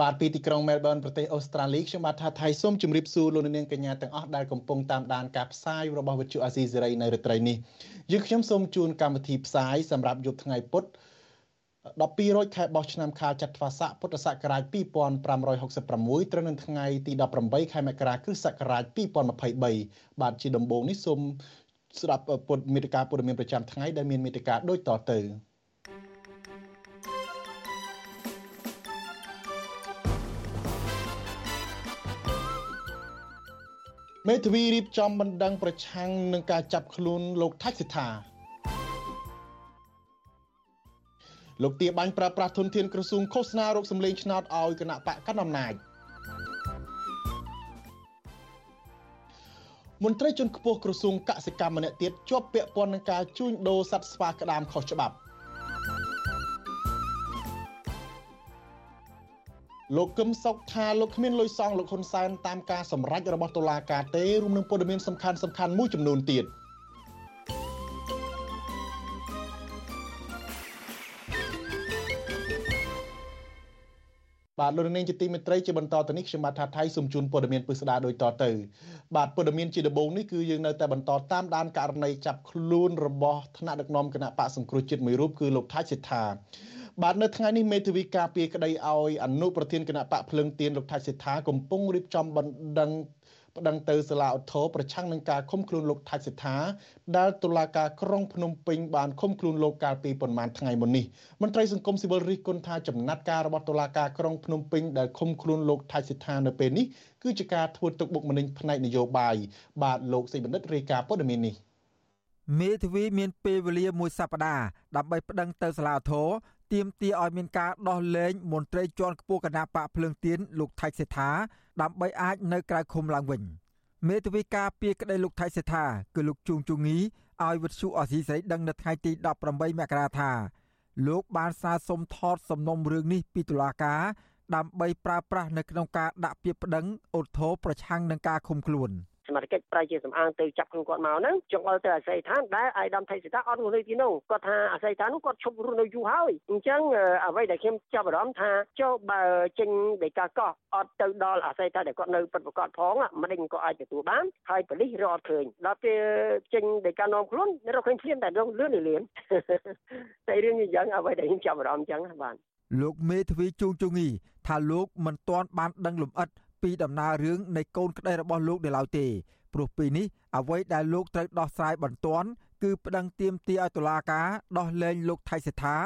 បាទពីទីក្រុង Melbourne ប្រទេសអូស្ត្រាលីខ្ញុំបាទថាថៃសូមជម្រាបសួរលោកនាងកញ្ញាទាំងអស់ដែលកំពុងតាមដានការផ្សាយរបស់វិទ្យុអាស៊ីសេរីនៅរាត្រីនេះយើងខ្ញុំសូមជូនកម្មវិធីផ្សាយសម្រាប់យប់ថ្ងៃពុធ12រោចខែបោះឆ្នាំខាលចត្វាស័កពុទ្ធសករាជ2566ត្រូវនៅថ្ងៃទី18ខែមករាគ្រិស្តសករាជ2023បាទជាដំបូងនេះសូមស្ដាប់ពុទ្ធមេតិការព័ត៌មានប្រចាំថ្ងៃដែលមានមេតិការដូចតទៅ មេធាវីរៀបចំបណ្ដឹងប្រឆាំងនឹងការចាប់ខ្លួនលោកថាច់សិដ្ឋាលោកទាបាញ់ប្រើប្រាស់ធនធានក្រសួងឃោសនារោគសម្លេងឆ្នោតឲ្យគណៈបកកណ្ដាលអំណាចមន្ត្រីជាន់ខ្ពស់ក្រសួងកសិកម្មម្នាក់ទៀតជាប់ពាក់ព័ន្ធនឹងការជួញដូរសត្វស្វាក្តាមខុសច្បាប់ លោកកឹមសុខថាលោកគ្មានលុយសងលោកហ៊ុនសែនតាមការសម្រេចរបស់តុលាការទេរួមនឹងព័ត៌មានសំខាន់សំខាន់មួយចំនួនទៀតបាទលោកនាងជាទីមេត្រីជាបន្តទៅនេះខ្ញុំបាទថាថៃសូមជូនព័ត៌មានពិស្ដាដូចតទៅបាទព័ត៌មានជាដំបូងនេះគឺយើងនៅតែបន្តតាមដានករណីចាប់ខ្លួនរបស់ថ្នាក់ដឹកនាំគណៈបកសង្គ្រោះជាតិមួយរូបគឺលោកថាច់សិដ្ឋា បាទនៅថ្ងៃនេះមេធាវីការពារក្តីឲ្យអនុប្រធានគណៈបកភ្លឹងទៀនលោកថាច់សេដ្ឋាកំពុងរៀបចំបណ្ដឹងប្តឹងទៅសាលាឧទ្ធរប្រឆាំងនឹងការឃុំខ្លួនលោកថាច់សេដ្ឋាដែលតុលាការក្រុងភ្នំពេញបានឃុំខ្លួនលោកកាលពីប្រមាណថ្ងៃមុននេះមន្ត្រីសង្គមស៊ីវិលរិះគន់ថាចំណាត់ការរបស់តុលាការក្រុងភ្នំពេញដែលឃុំខ្លួនលោកថាច់សេដ្ឋានៅពេលនេះគឺជាការធ្វើទុកបុកម្នេញផ្នែកនយោបាយបាទលោកសេបណ្ឌិតរាយការណ៍ព័ត៌មាននេះមេធាវីមានពេលវេលាមួយសប្តាហ៍ដើម្បីប្តឹងទៅសាលាធរ ទាមទារឲ្យមានការដោះលែងមន្ត្រីជាន់ខ្ពស់គណៈបកភ្លើងទៀនលោកថៃសេដ្ឋាដើម្បីអាចនៅក្រៅឃុំឡើងវិញមេធាវីការពីក្តីលោកថៃសេដ្ឋាគឺលោកជួងជងីឲ្យវិទ្យុអសីស្រីដឹងនៅថ្ងៃទី18មករាថាលោកបានសារសុំថតសំណុំរឿងនេះពីតុលាការដើម្បីប្រើប្រាស់នៅក្នុងការដាក់ពាក្យប្តឹងអូថូប្រឆាំងនឹងការឃុំខ្លួន។ សមត្ថកិច្ចប្រៃជាសំអាងទៅចាប់ខ្លួនគាត់មកហ្នឹងចង់ឲ្យទៅអាស័យដ្ឋានដែលអាយដាមថៃសិតាអត់រស់នៅទីនោះគាត់ថាអាស័យដ្ឋាននោះគាត់ឈប់រស់នៅយូរហើយអញ្ចឹងអ្វីដែលខ្ញុំចាប់អារម្មណ៍ថាចុះបើចេញដីកាកោះអត់ទៅដល់អាស័យដ្ឋានដែលគាត់នៅពិតប្រកបផងមិនដឹងក៏អាចទទួលបានហើយប៉ូលីសរកអត់ឃើញដល់ពេលចេញដីកានាំខ្លួនរកឃើញភ្លាមតែរងលឿនលឿនតែរឿងអញ្ចឹងអ្វីដែលខ្ញុំចាប់អារម្មណ៍អញ្ចឹងបាទលោកមេធាវីជួងជងីថាលោកមិនទាន់បានដឹងលម្អិត ពីដំណើររឿងនៃកូនក្តីរបស់លោកនៅឡើយទេព្រោះពេលនេះអ្វីដែលលោកត្រូវដោះស្រាយបន្ទាន់គឺប្តឹងទាមទារឲ្យតុលាការដោះលែងលោកថៃសេដ្ឋា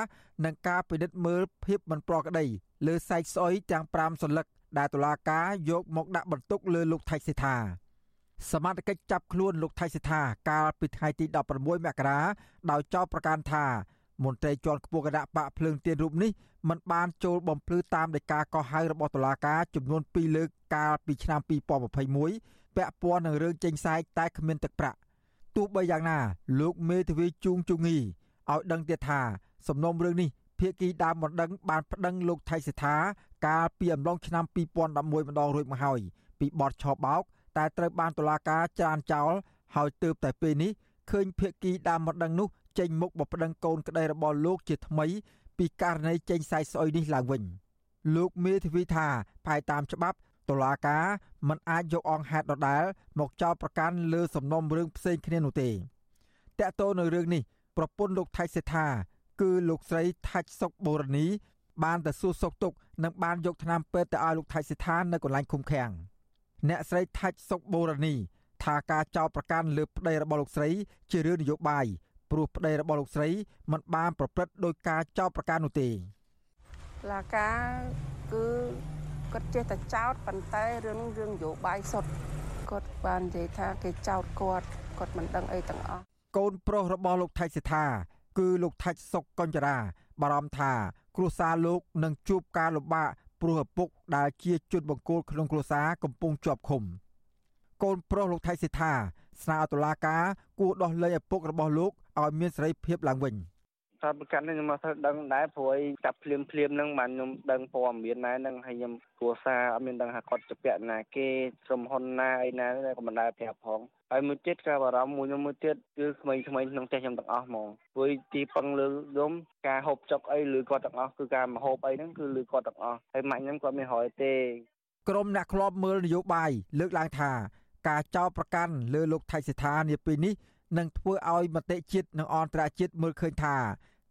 និងការពិនិត្យមើលភាពមិនប្រក្រតីលើសាច់ស្អុយទាំង5សន្លឹកដែលតុលាការយកមកដាក់បន្ទុកលើលោកថៃសេដ្ឋាសមត្ថកិច្ចចាប់ខ្លួនលោកថៃសេដ្ឋាកាលពីថ្ងៃទី16មករាដោយចោទប្រកាន់ថា មន្ត្រីជាន់ខ្ពស់គណៈបកភ្លើងទៀនរូបនេះមិនបានចូលបំភ្លឺតាមដីកាកោះហៅរបស់តុលាការចំនួន2លើកកាលពីឆ្នាំ2021ពាក់ព័ន្ធនឹងរឿងចេញសាយតែគ្មានទឹកប្រាក់ទោះបីយ៉ាងណា លោកមេធាវីជួងជងីឲ្យដឹងទៀតថា សំណុំរឿងនេះភាគីដើមបណ្ដឹងបានប្តឹងលោកថៃសិដ្ឋាកាលពីអំឡុងឆ្នាំ2011ម្ដងរួចមកហើយពីបទឆបោកតែត្រូវបានតុលាការច្រានចោលហើយទើបតែពេលនេះឃើញភាគីដើមបណ្ដឹងនោះ ចេញមុខបប្តឹងកូនក្តីរបស់លោកជាថ្មី ពីករណីចេញសាយស្អុយនេះឡើងវិញលោកមេធាវីថាផ្អែកតាមច្បាប់តុលាការមិនអាចយកអង្គហេតុដដែលមកចោទប្រកាន់លើសំណុំរឿងផ្សេងគ្នានោះទេតកតទៅនៅរឿងនេះប្រពន្ធលោកថៃសេដ្ឋាគឺលោកស្រីថាច់សុកបូរនី បានទៅសួរសុកទុកនិងបានយកថ្នាំពេទ្យទៅឲ្យលោកថៃសេដ្ឋានៅកន្លែងឃុំឃាំងអ្នកស្រីថាច់សុកបូរនីថាការចោទប្រកាន់លើប្តីរបស់លោកស្រី ជារឿងនយោបាយ ព្រោះប្តីរបស់លោកស្រីមិនបានប្រព្រឹត្តដោយការចោទប្រកាន់នោះទេលាការគឺគាត់ចេះតែចោទប៉ុន្តែរឿងរឿងនយោបាយសុទ្ធគាត់បាននិយាយថាគេចោទគាត់គាត់មិនដឹងអីទាំងអស់កូនប្រុសរបស់លោកថៃសិដ្ឋាគឺលោកថាច់សុកកញ្ចរាបារម្ភថា គ្រួសារលោកនឹងជួបការលំបាកព្រោះឪពុកដែលជាជនបង្គោលក្នុងគ្រួសារកំពុងជាប់ឃុំកូនប្រុសលោកថៃសិដ្ឋាស្នើឲ្យតុលាការគួរដោះលែងឪពុករបស់លោក ឲ្យមានសេរីភាពឡើងវិញ។ថាប្រកាន់នេះខ្ញុំមកធ្វើដឹងដែរព្រោះអីចាប់ភ្លាមភ្លាមហ្នឹងបានខ្ញុំដឹងព័ត៌មានដែរហ្នឹងហើយខ្ញុំគ្រួសារអត់មានដឹងថាគាត់ជាពាក់ណាគេក្រុមហ៊ុនណាអីណាក៏មិនដែលប្រាប់ផងហើយមួយទៀតក៏បារម្ភមួយខ្ញុំមួយទៀតគឺក្មេងៗក្នុងផ្ទះខ្ញុំទាំងអស់ហ្មងព្រោះទីពឹងលើខ្ញុំការហូបចុកអីឬគាត់ទាំងអស់គឺការមកហូបអីហ្នឹងគឺលើគាត់ទាំងអស់ហើយម៉ាក់ខ្ញុំគាត់មានរយទេក្រមអ្នកធ្លាប់មើលនយោបាយលើកឡើងថា ការចោទប្រកាន់លើលោកថៃសិដ្ឋានាពេលនេះ នឹងធ្វើឲ្យមតិជាតិនិងអន្តរជាតិមើលឃើញថា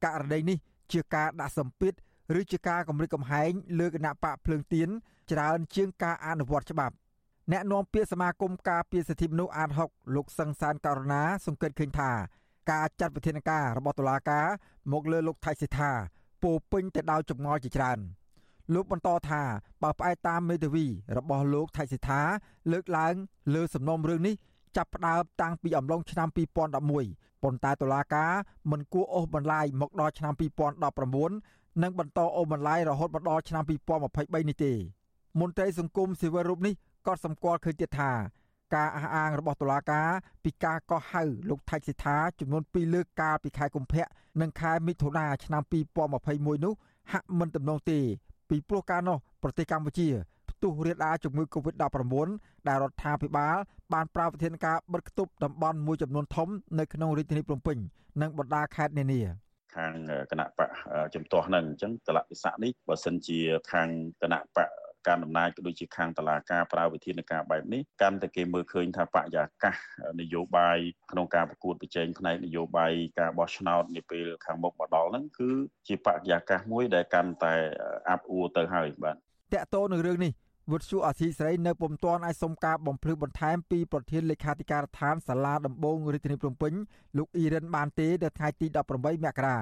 ករណីនេះជាការដាក់សម្ពាធឬជាការគម្រិតកំហែងលើគណៈបកភ្លើងទៀនច្រើនជាងការអនុវត្តច្បាប់អ្នកនាំពាក្យសមាគមការពារសិទ្ធិមនុស្សអាត6លោកសង្សានករណាសង្កេតឃើញថាការចាត់វិធានការរបស់តុលាការមកលើលោកថៃសិដ្ឋាពោពេញទៅដោយចម្ងល់ជាច្រើនលោកបន្តថាបើផ្អែកតាមមេធាវីរបស់លោកថៃសិដ្ឋាលើកឡើងលើសំណុំរឿងនេះ ចាប់ផ្ដើមតាំងពីអំឡុងឆ្នាំ2011ប៉ុន្តែតុលាការមិនគួរអូសបន្លាយមកដល់ឆ្នាំ2019និងបន្តអូសបន្លាយរហូតមកដល់ឆ្នាំ2023នេះទេមន្ត្រីសង្គមស៊ីវិលរូបនេះក៏សម្គាល់ឃើញទៀតថាការអះអាងរបស់តុលាការពីការកោះហៅលោកថៃសិដ្ឋាចំនួន2លើកកាលពីខែកុម្ភៈនិងខែមិថុនាឆ្នាំ2021នោះហាក់មិនទំនងទេ ពីព្រោះកាលនោះប្រទេសកម្ពុជា ទុះរាលដាលជំងឺ Covid-19 ដែលរដ្ឋាភិបាលបានប្រើវិធានការបិទគប់តំបន់មួយចំនួនធំនៅក្នុងរាជធានីភ្នំពេញនិងបណ្ដាខេត្តនានាខាងគណៈបកជំទាស់ហ្នឹងអញ្ចឹងតលវិស័កនេះបើសិនជាខាងគណៈបកការដំណើរក៏ដូចជាខាងតឡាការប្រើវិធានការបែបនេះកាន់តែគេមើលឃើញថាបរិយាកាសនយោបាយក្នុងការប្រកួតប្រជែងផ្នែកនយោបាយការបោះឆ្នោតនាពេលខាងមុខមកដល់ហ្នឹងគឺជាបរិយាកាសមួយដែលកាន់តែអាប់អួរទៅហើយបាទតកតោនឹងរឿងនេះ វុទ្ធុអាស៊ីសេរីនៅពុំទាន់អាចសុំការបំភ្លឺបន្ថែមពីប្រធានលេខាធិការដ្ឋានសាលាដំបងរាជធានីភ្នំពេញលោកអ៊ីរ៉ានបានទេនៅថ្ងៃទី18មករា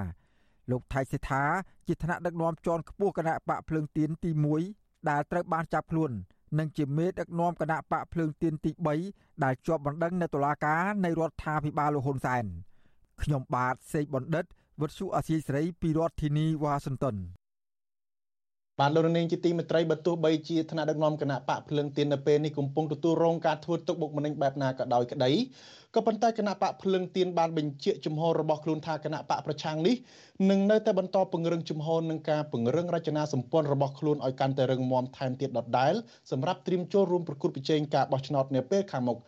លោកថៃសេដ្ឋាជាថ្នាក់ដឹកនាំជាន់ខ្ពស់គណៈបកភ្លើងទៀនទី1ដែលត្រូវបានចាប់ខ្លួននិងជាមេដឹកនាំគណៈបកភ្លើងទៀនទី3ដែលជាប់បណ្ដឹងនៅតុលាការនៃរដ្ឋាភិបាលលោកហ៊ុនសែនខ្ញុំបាទសេកបណ្ឌិតវុទ្ធុអាស៊ីសេរីពីរដ្ឋធានីវ៉ាស៊ីនតោន បានលោកនាងជាទីមេត្រីបើទោះបីជាថ្នាក់ដឹកនាំគណៈបកភ្លើងទៀននៅពេលនេះកំពុងទទួលរងការធ្វើទុកបុកម្នេញបែបណាក៏ដោយក្តីក៏ប៉ុន្តែគណៈបកភ្លើងទៀនបានបញ្ជាក់ជំហររបស់ខ្លួនថាគណៈបកប្រឆាំងនេះនឹងនៅតែបន្តពង្រឹងជំហរនឹងការពង្រឹងរចនាសម្ព័ន្ធរបស់ខ្លួនឲ្យកាន់តែរឹងមាំថែមទៀតដដែលសម្រាប់ត្រៀមចូលរួមប្រគល់ប្រជែងការបោះឆ្នោតនាពេលខាងមុខ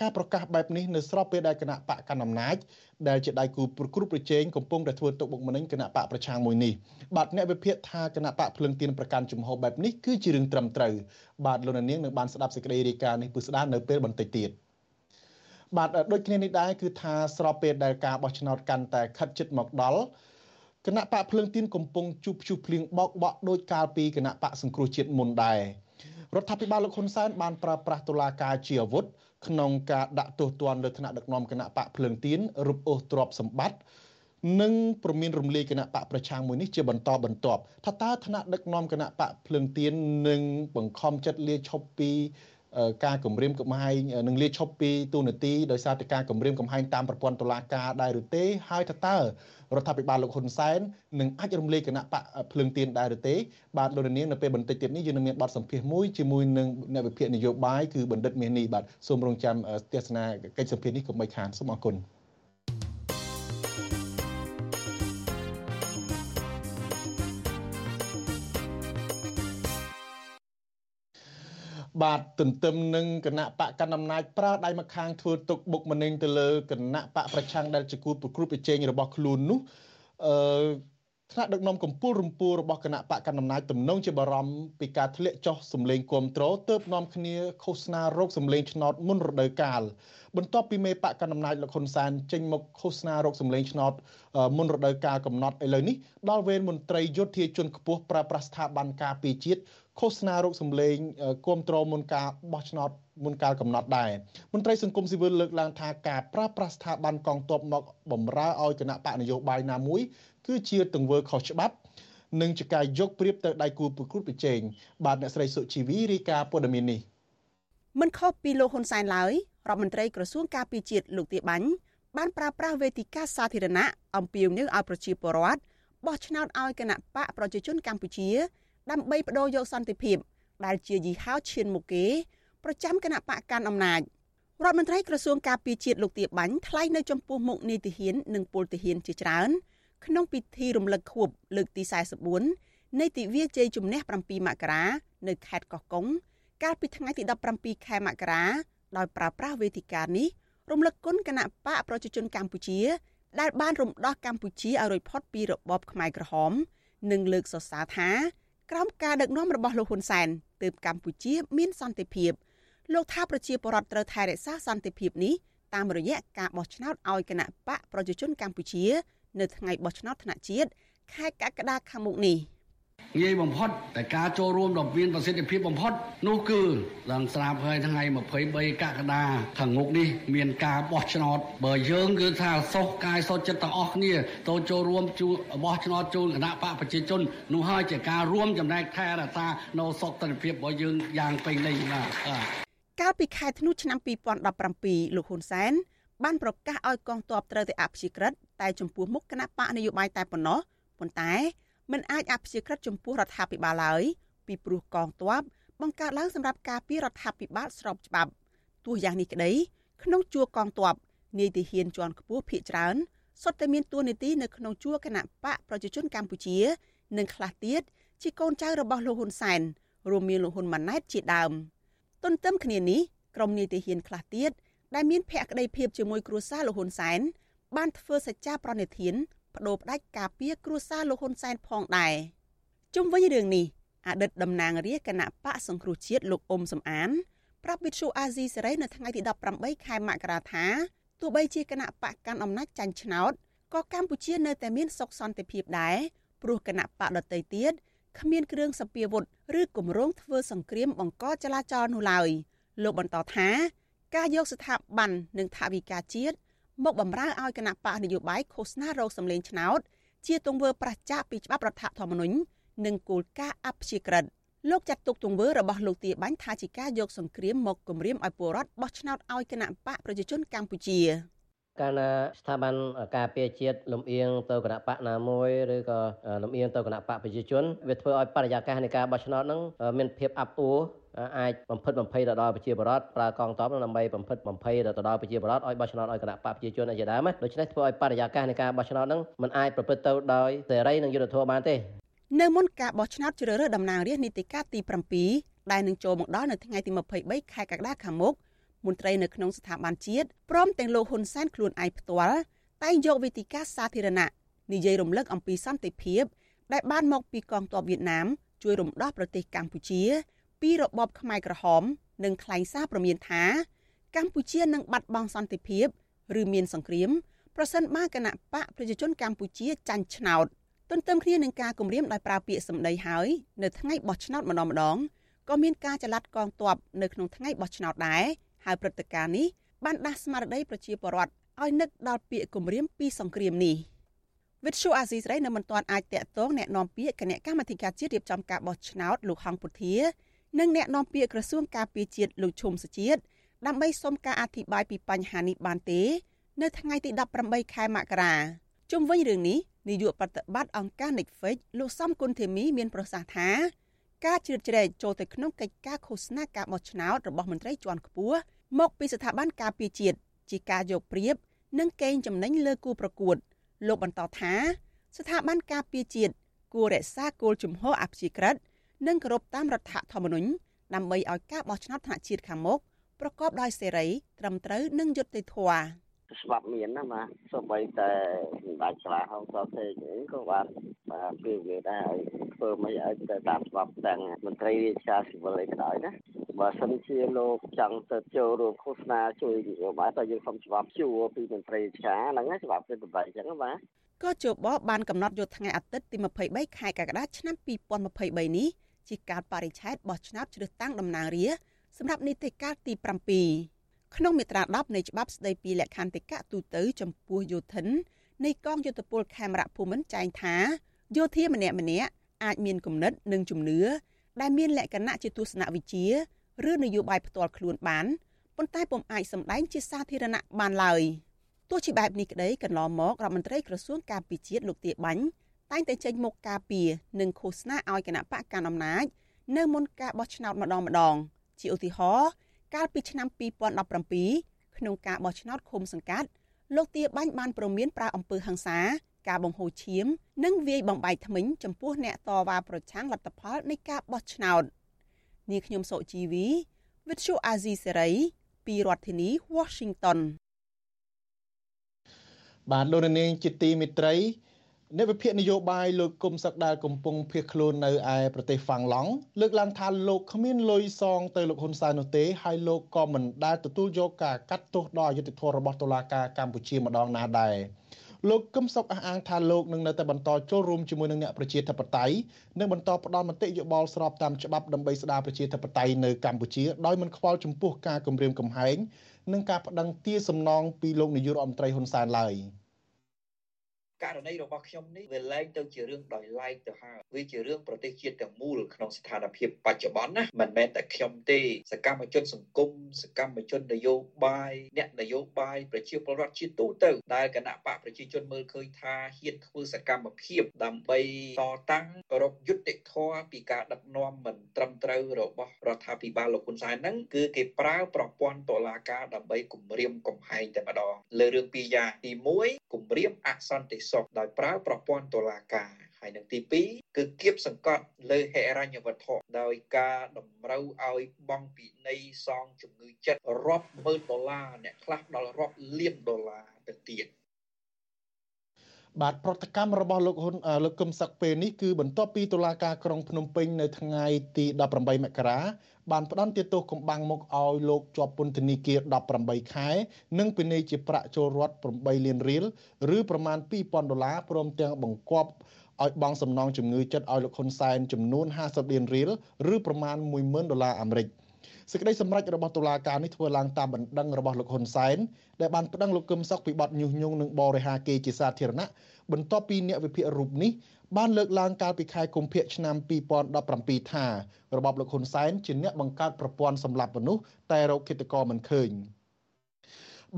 ការប្រកាសបែបនេះនៅស្របពេលដែលគណៈបកកណ្ដាលអំណាចដែលជាដៃគូប្រគល់ប្រជែងកំពុងតែធ្វើទុកបុកម្នេញគណៈបកប្រឆាំងមួយនេះបាទអ្នកវិភាគថាគណៈបកភ្លឹងទៀនប្រកាន់ជំហរបែបនេះគឺជារឿងត្រឹមត្រូវបាទលោកនាងនឹងបានស្ដាប់សេចក្តីរាយការណ៍នេះពិស្ដារនៅពេលបន្តិចទៀតបាទដូចគ្នានេះដែរគឺថាស្របពេលដែលការបោះឆ្នោតកាន់តែខិតជិតមកដល់គណៈបកភ្លើងទៀនកំពុងជួបភ្ជុះភ្លៀងបោកបក់ដោយកាលពីគណៈបកសង្គ្រោះជាតិមុនដែររដ្ឋាភិបាលលោកហ៊ុនសែនបានប្រើប្រាស់តុលាការជាអាវុធ ក្នុងការដាក់ទោសទណ្ឌលើថ្នាក់ដឹកនាំគណៈបកភ្លើងទៀនរឹបអូសទ្រព្យសម្បត្តិនិងប្រមានរំលាយគណៈបកប្រឆាំងមួយនេះជាបន្តបន្ទាប់ថាតើថ្នាក់ដឹកនាំគណៈបកភ្លើងទៀននឹងបង្ខំចិត្តលាឈប់ពី ការគម្រាមកំហែងនឹងលាឈប់ពីទូនាទីដោយសារតែការគម្រាមកំហែងតាមប្រព័ន្ធតុលាការដែរឬទេហើយថាតើរដ្ឋាភិបាលលោកហ៊ុនសែននឹងអាចរំលាយគណៈបកភ្លើងទៀនដែរឬទេបាទលោកនាងនៅពេលបន្តិចទៀតនេះយើងនឹងមានបទសម្ភាសន៍មួយជាមួយនឹងអ្នកវិភាគនយោបាយគឺបណ្ឌិតមាសនេះបាទសូមរងចាំទស្សនាកិច្ចសម្ភាសន៍នេះកុំបីខានសូមអរគុណ បាទទន្ទឹមនឹងគណៈបកកណ្ដាលអំណាចប្រើដៃម្ខាងធ្វើទុកបុកម្នេញទៅលើគណៈបកប្រឆាំងដែលជាគូប្រគល់ប្រជែងរបស់ខ្លួននោះអឺថ្នាក់ដឹកនាំកម្ពុជារំពួររបស់គណៈបកកណ្ដាលអំណាចទំនងជាបារម្ភពីការធ្លាក់ចុះសម្លេងគាំទ្រទើបនាំគ្នាឃោសនារោគសម្លេងឆ្នោតមុនរដូវកាលបន្ទាប់ពីមេបកកណ្ដាលអំណាចលោកហ៊ុនសែនចេញមកឃោសនារោគសម្លេងឆ្នោតមុនរដូវកាលកំណត់ឥឡូវនេះដល់វេនមន្ត្រីយោធាជនខ្ពស់ប្រើប្រាស់ស្ថាប័នការពារជាតិ ឃោសនារោគសម្លេងគ្រប់គ្រងមុនការបោះឆ្នោតមុនកាលកំណត់ដែរមន្ត្រីសង្គមស៊ីវិលលើកឡើងថាការប្រើប្រាស់ស្ថាប័នកងទ័ពមកបំរើឲ្យគណៈបកនយោបាយណាមួយ គឺជាទង្វើខុសច្បាប់និងជាការយកព្រៀបទៅដៃគូប្រកួតប្រជែងបាទអ្នកស្រីសុជីវីរាយការណ៍ព័ត៌មាននេះមិនខុសពីលោកហ៊ុនសែនឡើយរដ្ឋមន្ត្រីក្រសួងការពារជាតិលោកទាបាញ់បានប្រើប្រាស់វេទិកាសាធារណៈអំពាវនាវឲ្យប្រជាពលរដ្ឋបោះឆ្នោតឲ្យគណៈបកប្រជាជនកម្ពុជា ដើម្បីបដូរយកសន្តិភាព ដែលជាយីហោឈានមុខគេប្រចាំគណៈបកកាន់អំណាចរដ្ឋមន្ត្រីក្រសួងការពារជាតិលោកទាបាញ់ថ្លែងនៅចំពោះមុខនីតិហ៊ាននិងពលទាហានជាច្រើន ក្នុងពិធីរំលឹកខួបលើកទី44នៃទិវាជ័យជំនះ7មករានៅខេត្តកោះកុងកាលពីថ្ងៃទី17ខែមករាដោយប្រើប្រាស់វេទិកានេះរំលឹកគុណគណៈបកប្រជាជនកម្ពុជា ដែលបានរំដោះកម្ពុជាឲ្យរួចផុតពីរបបខ្មែរក្រហម និងលើកសរសើរថា ក្រោមការដឹកនាំរបស់លោកហ៊ុនសែនទើបកម្ពុជា មានសន្តិភាពលោកថាប្រជាពលរដ្ឋត្រូវថែរក្សាសន្តិភាពនេះតាមរយៈការបោះឆ្នោតឲ្យគណៈបកប្រជាជនកម្ពុជា នៅថ្ងៃបោះឆ្នោតថ្នាក់ជាតិខែកក្កដាខាងមុខនេះ។ ងាយបំផុតតែការចូលរួមដ៏មានប្រសិទ្ធភាពបំផុតនោះគឺឡើងស្រាប់ហើយថ្ងៃ23កក្កដាខាងមុខនេះមានការបោះឆ្នោតបើយើងគឺថាសុខកាយសុខចិត្តទាំងអស់គ្នាទៅចូលរួមជួបោះឆ្នោតជូនគណៈបកប្រជាជននោះហើយជាការរួមចំណែកថែរក្សានៅសុខតិភាពរបស់យើងយ៉ាងពេញលេញបាទកាលពីខែធ្នូឆ្នាំ2017លោកហ៊ុនសែនបានប្រកាសឲ្យកងទ័ពត្រូវតែអព្យាក្រឹតតែចំពោះមុខគណៈបកនយោបាយតែប៉ុណ្ណោះប៉ុន្តែ មិនអាចអព្យាក្រឹតចំពោះរដ្ឋាភិបាលឡើយពីព្រោះកងទ័ពបង្កើតឡើងសម្រាប់ការពាររដ្ឋាភិបាលស្របច្បាប់ទោះយ៉ាងនេះក្តីក្នុងជួរកងទ័ពនាយទាហានជាន់ខ្ពស់ភៀកច្រើនសុទ្ធតែមានតួនាទីនៅក្នុងជួរគណៈបកប្រជាជនកម្ពុជា និងខ្លះទៀតជាកូនចៅរបស់លោកហ៊ុនសែនរួមមានលោកហ៊ុនម៉ាណែតជាដើមទន្ទឹមគ្នានេះក្រុមនាយទាហានខ្លះទៀតដែលមានភក្តីភាពជាមួយគ្រួសារលោកហ៊ុនសែនបានធ្វើសច្ចាប្រណិធាន បដូរផ្ដាច់ការពារគ្រួសារលោកហ៊ុនសែនផងដែរជុំវិញរឿងនេះអតីតតំណាងរាជគណៈបកសង្គ្រោះជាតិលោកអ៊ុំសំអានប្រាប់វិទ្យុអាស៊ីសេរីនៅថ្ងៃទី18ខែមករាថាទោះបីជាគណៈបកកាន់អំណាចចាញ់ឆ្នោតក៏កម្ពុជានៅតែមានសុខសន្តិភាពដែរព្រោះគណៈបកដតីទៀតគ្មានគ្រឿងសពាវុធឬគម្រោងធ្វើសង្គ្រាមបង្កចលាចលនោះឡើយលោកបន្តថាការយកស្ថាប័ននិងថាវិការជាតិ មកបំរើឲ្យគណៈបកនយោបាយឃោសនារោគសម្លេងឆ្នោត ជាទង្វើប្រឆាំងពីច្បាប់រដ្ឋធម្មនុញ្ញនិងគោលការណ៍អព្យាក្រឹតលោកចាត់ទុកទង្វើរបស់លោកទាបាញ់ថាជាការយកសង្គ្រាមមកគំរាមឲ្យពលរដ្ឋបោះឆ្នោតឲ្យគណៈបកប្រជាជនកម្ពុជា កាលណាស្ថាប័នការពារជាតិលំអៀងទៅគណៈបកណាមួយឬក៏លំអៀងទៅគណៈបកប្រជាជនវាធ្វើឲ្យបរិយាកាសនៃការបោះឆ្នោតហ្នឹងមានភាពអាប់អួរអាចបំផិតបំភ័យទៅដល់ប្រជាពលរដ្ឋប្រើកងទ័ពដើម្បីបំផិតបំភ័យទៅដល់ប្រជាពលរដ្ឋឲ្យបោះឆ្នោតឲ្យគណៈបកប្រជាជនជាដើមដូច្នេះធ្វើឲ្យបរិយាកាសនៃការបោះឆ្នោតហ្នឹងมันអាចប្រព្រឹត្តទៅដោយសេរីនិងយុត្តិធម៌បានទេនៅមុនការបោះឆ្នោតជ្រើសរើសតំណាងរាស្ត្រនីតិកាលទី7ដែលនឹងចូលមកដល់នៅថ្ងៃទី23ខែកក្កដាខាងមុខ មន្ត្រីនៅក្នុងស្ថាប័នជាតិព្រមទាំងលោកហ៊ុនសែនខ្លួនឯងផ្ទាល់តែងយកវេទិកាសាធារណៈនិយាយរំលឹកអំពីសន្តិភាព ដែលបានមកពីកងទ័ពវៀតណាមជួយរំដោះប្រទេសកម្ពុជា ពីរបបខ្មែរក្រហម និងថ្លែងសារព្រមានថា កម្ពុជានឹងបាត់បង់សន្តិភាពឬមានសង្គ្រាមប្រសិនបើគណៈបកប្រជាជនកម្ពុជាចាញ់ឆ្នោតទន្ទឹមគ្នានឹងការគម្រាមដោយប្រើពាក្យសម្ដីហើយនៅថ្ងៃបោះឆ្នោតម្ដងម្ដងក៏មានការចល័តកងទ័ពនៅក្នុងថ្ងៃបោះឆ្នោតដែរ ហើយព្រឹត្តិការណ៍នេះបានដាស់ស្មារតីប្រជាពលរដ្ឋឲ្យនឹកដល់ពាក្យគម្រាមពីសង្គ្រាមនេះវិទ្យុអាស៊ីសេរីនៅមិនទាន់អាចតាក់ទងអ្នកនាំពាក្យគណៈកម្មាធិការជាតិរៀបចំការបោះឆ្នោតលោកហងពុធានិងអ្នកនាំពាក្យក្រសួងការពារជាតិលោកឈុំសុជាតិដើម្បីសុំការអធិប្បាយពីបញ្ហានេះបានទេ នៅថ្ងៃទី18ខែមករាជុំវិញរឿងនេះនាយកប្រតិបត្តិអង្គការ Netflix លោកសំគុណធីមីមានប្រសាសន៍ថាការជ្រៀតជ្រែកចូលទៅក្នុងកិច្ចការឃោសនាការបោះឆ្នោតរបស់មន្ត្រីជាន់ខ្ពស់ មកពីស្ថាប័នការពារជាតិជាការយកប្រៀបនិងកេងចំណេញលើគូប្រកួត លោកបន្តថា ស្ថាប័នការពារជាតិគួររក្សាគោលជំហរអព្យាក្រឹតនិងគោរពតាមរដ្ឋធម្មនុញ្ញដើម្បីឲ្យការបោះឆ្នោតថ្នាក់ជាតិខាងមុខប្រកបដោយសេរីត្រឹមត្រូវនិងយុត្តិធម៌ ច្បាប់មានណាបាទសូម្បីតែសម្ដេចឆ្លាហោសទេក៏បានបាទពីវាដែរឲ្យធ្វើមិនឲ្យទៅតាមច្បាប់ទាំងមន្ត្រីរាជការស៊ីវិលអីក៏ដោយណាបើសិនជាលោកចង់ទៅចូលរួមឃោសនាជួយនយោបាយតែយើងសុំច្បាប់ជួពីមន្ត្រីរាជការហ្នឹងច្បាប់ទៅតម្លៃអញ្ចឹងបាទក៏ជបបានកំណត់យកថ្ងៃអាទិត្យទី23ខែកក្កដាឆ្នាំ2023នេះជាការបរិច្ឆេទបោះឆ្នោតជ្រើសតាំងតំណាងរាស្ត្រសម្រាប់នីតិកាលទី7 ក្នុងមាត្រា10នៃច្បាប់ស្តីពីលក្ខន្តិកៈទូទៅចំពោះយោធិននៃកងយោធពលខេមរៈភូមិន្ទចែងថាយោធាម្នាក់ម្នាក់អាចមានគំនិតនិងជំនឿដែលមានលក្ខណៈជាទស្សនវិជ្ជាឬនយោបាយផ្ទាល់ខ្លួនបានប៉ុន្តែពុំអាចសម្ដែងជាសាធារណៈបានឡើយទោះជាបែបនេះក្តីកន្លងមករដ្ឋមន្ត្រីក្រសួងការពារជាតិលោកទាបាញ់តែងតែចេញមុខការពារនិងឃោសនាឲ្យគណៈបកកណ្ដាលអំណាចនៅមុនការបោះឆ្នោតម្ដងម្ដងជាឧទាហរណ៍ កាលពីឆ្នាំ2017ក្នុងការបោះឆ្នោតឃុំសង្កាត់លោកទាបាញ់បានប្រមានប្រើអំពើហិង្សាការបង្ហូរឈាម និងវាយបំបែកថ្មិញចំពោះអ្នកតវ៉ាប្រឆាំងលទ្ធផលនៃការបោះឆ្នោតនាងខ្ញុំសុជីវីវិទ្យុអាស៊ីសេរីពីរដ្ឋធានី Washington បាទលោកនាងជាទីមិត្តរី អ្នកវិភាគនយោបាយលោកគុំសឹកដែលកំពុងភៀសខ្លួននៅឯប្រទេសហ្វាំងឡង់លើកឡើងថាលោកគ្មានលុយសងទៅលោកហ៊ុនសែននោះទេហើយលោកក៏មិនដែលទទួលយកការកាត់ទោសដល់អយុត្តិធម៌របស់តុលាការកម្ពុជាម្ដងណាដែរលោកកឹមសុខអះអាងថាលោកនឹងនៅតែបន្តចូលរួមជាមួយនឹងអ្នកប្រជាធិបតេយ្យនិងបន្តផ្ដល់មតិយោបល់ស្របតាមច្បាប់ដើម្បីស្ដារប្រជាធិបតេយ្យនៅកម្ពុជាដោយមិនខ្វល់ចំពោះការគំរាមកំហែងនិងការប្តឹងទារសំណងពីលោកនាយករដ្ឋមន្ត្រីហ៊ុនសែនឡើយ។ ករណីរបស់ខ្ញុំនេះវាលែងទៅជារឿងដោយឡែកទៅហើយវាជារឿងប្រទេសជាតិទាំងមូលក្នុងស្ថានភាពបច្ចុប្បន្នណាមិនមែនតែខ្ញុំទេសកម្មជនសង្គមសកម្មជននយោបាយអ្នកនយោបាយប្រជាពលរដ្ឋជាទូទៅដែលគណៈបកប្រជាជនមើលឃើញថាហ៊ានធ្វើសកម្មភាពដើម្បីតតាំងរកយុត្តិធម៌ពីការដឹកនាំមិនត្រឹមត្រូវរបស់រដ្ឋាភិបាលលោកហ៊ុនសែនហ្នឹងគឺគេប្រើប្រព័ន្ធតុលាការដើម្បីគម្រាមកំហែងតែម្ដងលើរឿងពីរយ៉ាងទី1គម្រាមអសន្តិសុខដោយប្រើប្រព័ន្ធតុលាការហើយនឹងទី2គឺគៀបសង្កត់លើហិរញ្ញវត្ថុដោយការតម្រូវឲ្យបង់ពិន័យសងជំងឺចិត្តរាប់ម៉ឺនដុល្លារអ្នកខ្លះដល់រាប់លានដុល្លារទៅទៀត បាទប្រតិកម្មរបស់លោកហ៊ុនលោកកឹមសុខពេលនេះគឺបន្ទាប់ពីតុលាការក្រុងភ្នំពេញនៅថ្ងៃទី18មករាបានផ្តន្ទាទោសកំបាំងមុខឲ្យលោកជាប់ពន្ធនាគារ18ខែ និងពិន័យជាប្រាក់ចូលរដ្ឋ8លានរៀលឬប្រមាណ2000ដុល្លារព្រមទាំងបង្គាប់ឲ្យបង់សំណងជំងឺចិត្តឲ្យលោកហ៊ុនសែនចំនួន50លានរៀលឬប្រមាណ10000ដុល្លារអាមេរិក សេចក្តីសម្រេចរបស់តុលាការនេះធ្វើឡើងតាមបណ្ដឹងរបស់លោកហ៊ុនសែនដែលបានប្តឹងលោកកឹមសុខពីបទញុះញង់និងបរិហាគេជាសាធារណៈបន្ទាប់ពីអ្នកវិភាគរូបនេះបានលើកឡើងកាលពីខែកុម្ភៈឆ្នាំ2017ថារបបលោកហ៊ុនសែនជាអ្នកបង្កើតប្រព័ន្ធសម្លាប់មនុស្សតែរោគឃាតករមិនឃើញ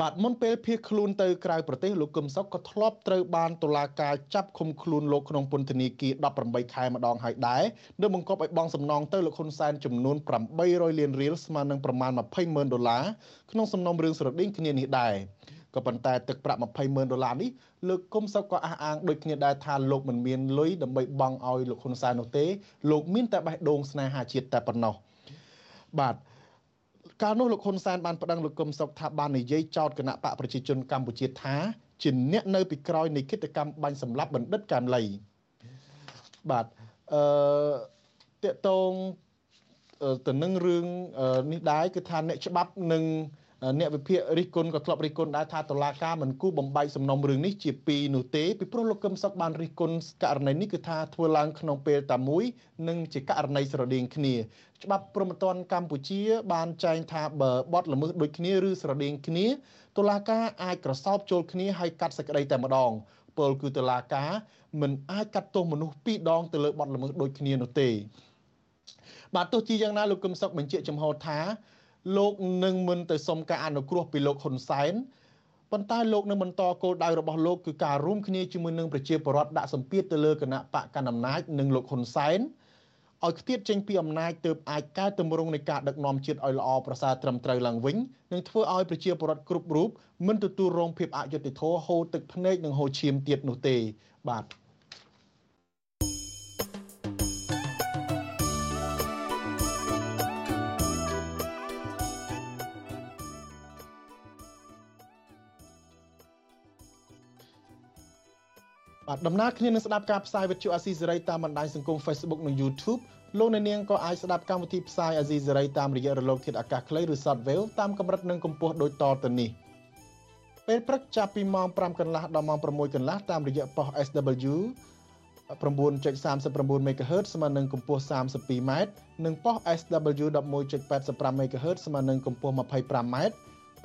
បាទមុនពេលភៀសខ្លួនទៅក្រៅប្រទេសលោកកឹមសុខក៏ធ្លាប់ត្រូវបានតុលាការចាប់ឃុំខ្លួនលោកក្នុងពន្ធនាគារ18ខែម្ដងហើយដែរនិងបង្កប់ឲ្យបង់សំណងទៅលោកហ៊ុនសែនចំនួន800លានរៀលស្មើនឹងប្រមាណ20ម៉ឺនដុល្លារក្នុងសំណុំរឿងស្រដៀងគ្នានេះដែរក៏ប៉ុន្តែទឹកប្រាក់20ម៉ឺនដុល្លារនេះលោកគុំសុកក៏អះអាងដូចគ្នាដែរថាលោកមិនមានលុយដើម្បីបង់ឲ្យលោកហ៊ុនសែននោះទេលោកមានតែបេះដូងស្នេហាជាតិតែប៉ុណ្ណោះបាទ កាលនោះលោកហ៊ុនសែនបានប្តឹងលោកកឹមសុខថាបាននិយាយចោទគណៈបកប្រជាជនកម្ពុជាថាជាអ្នកនៅពីក្រោយនៃគិតកម្មបាញ់សម្លាប់បណ្ឌិតកាមលីបាទអឺតកតងទៅនឹងរឿងនេះដែរគឺថាអ្នកច្បាប់នឹងអ្នកវិភាគរិះគន់ក៏ធ្លាប់រិះគន់ដែរថាតឡាការមិនគូបំបែកសំណុំរឿងនេះជាពីរនោះទេពីព្រោះលោកកឹមសុខបានរិះគន់ករណីនេះគឺថាធ្វើឡើងក្នុងពេលតែមួយនិងជាករណីស្រដៀងគ្នាច្បាប់ព្រហ្មទណ្ឌកម្ពុជា បានចែងថាបើបទល្មើសដូចគ្នាឬស្រដៀងគ្នាតុលាការអាចក្រសោបចូលគ្នាហើយកាត់សេចក្តីតែម្ដងពលគឺតុលាការមិនអាចកាត់ទោសមនុស្សពីរដងទៅលើបទល្មើសដូចគ្នានោះទេបាទទោះជាយ៉ាងណាលោកកឹមសុខបញ្ជាក់ចំហថា លោកនឹងមិនទៅសុំការអនុគ្រោះពីលោកហ៊ុនសែនប៉ុន្តែលោកនឹងបន្តគោលដៅរបស់លោកគឺការរួមគ្នាជាមួយនឹងប្រជាពលរដ្ឋដាក់សម្ពាធទៅលើគណៈបកកណ្ដាលអំណាចនិងលោកហ៊ុនសែនឲ្យខ្ទាតចេញពីអំណាចទើបអាចកែតម្រង់នៃការដឹកនាំជាតិឲ្យល្អប្រសើរត្រឹមត្រូវឡើងវិញនិងធ្វើឲ្យប្រជាពលរដ្ឋគ្រប់រូបមិនទទួលរងភាពអយុត្តិធម៌ហូរទឹកភ្នែកនិងហូរឈាមទៀតនោះទេបាទ បាទដំណើរគ្នានឹងស្ដាប់ការផ្សាយវិទ្យុអាស៊ីសេរីតាមបណ្ដាញសង្គម Facebook និង YouTube លោកអ្នកនាងក៏អាចស្ដាប់កម្មវិធីផ្សាយអាស៊ីសេរីតាមរយៈរលកធាតុអាកាសខ្លីឬ Shortwave តាមកម្រិតនិងកម្ពស់ដូចតទៅនេះពេលព្រឹកចាប់ពីម៉ោង5កន្លះដល់ម៉ោង6កន្លះតាមរយៈប៉ុស SW 9.39 MHz ស្មើនឹងកម្ពស់ 32m និងប៉ុស SW 11.85 MHz ស្មើនឹងកម្ពស់ 25m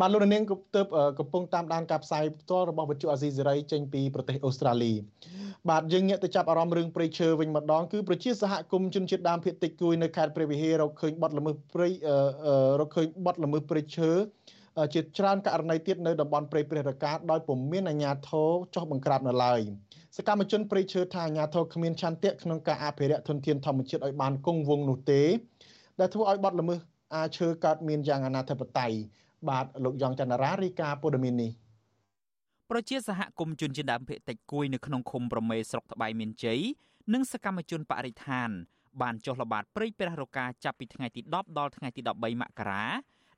បាទលោកនាងទើបកំពុងតាមដានការផ្សាយផ្ទាល់របស់វិទ្យុអាស៊ីសេរីចេញពីប្រទេសអូស្ត្រាលីបាទយើងងាកទៅចាប់អារម្មណ៍រឿងព្រៃឈើវិញម្ដងគឺប្រជាសហគមន៍ជនជាតិដើមភាគតិចគួយនៅខេត្តព្រះវិហាររកឃើញបទល្មើសព្រៃរកឃើញបទល្មើសព្រៃឈើជាច្រើនករណីទៀតនៅតំបន់ព្រៃព្រះរកាដោយពុំមានអាជ្ញាធរចោះបង្ក្រាបនៅឡើយសកម្មជនព្រៃឈើថាអាជ្ញាធរគ្មានឆន្ទៈក្នុងការអភិរក្សធនធានធម្មជាតិឲ្យបានគង់វង្សនោះទេដែលធ្វើឲ្យបទល្មើសអាឈើកើតមានយ៉ាងអនាធិបតេយ្យ បាទលោកយ៉ងច័ន្ទរារាយការណ៍ព័ត៌មាននេះប្រជាសហគមន៍ជនជាតិដើមភាគតិចគួយនៅក្នុងឃុំប្រមេស្រុកត្បៃមានជ័យនិងសកម្មជនបរិស្ថាន បានចុះល្បាតព្រៃព្រះរកាចាប់ពីថ្ងៃទី10ដល់ថ្ងៃទី13មករា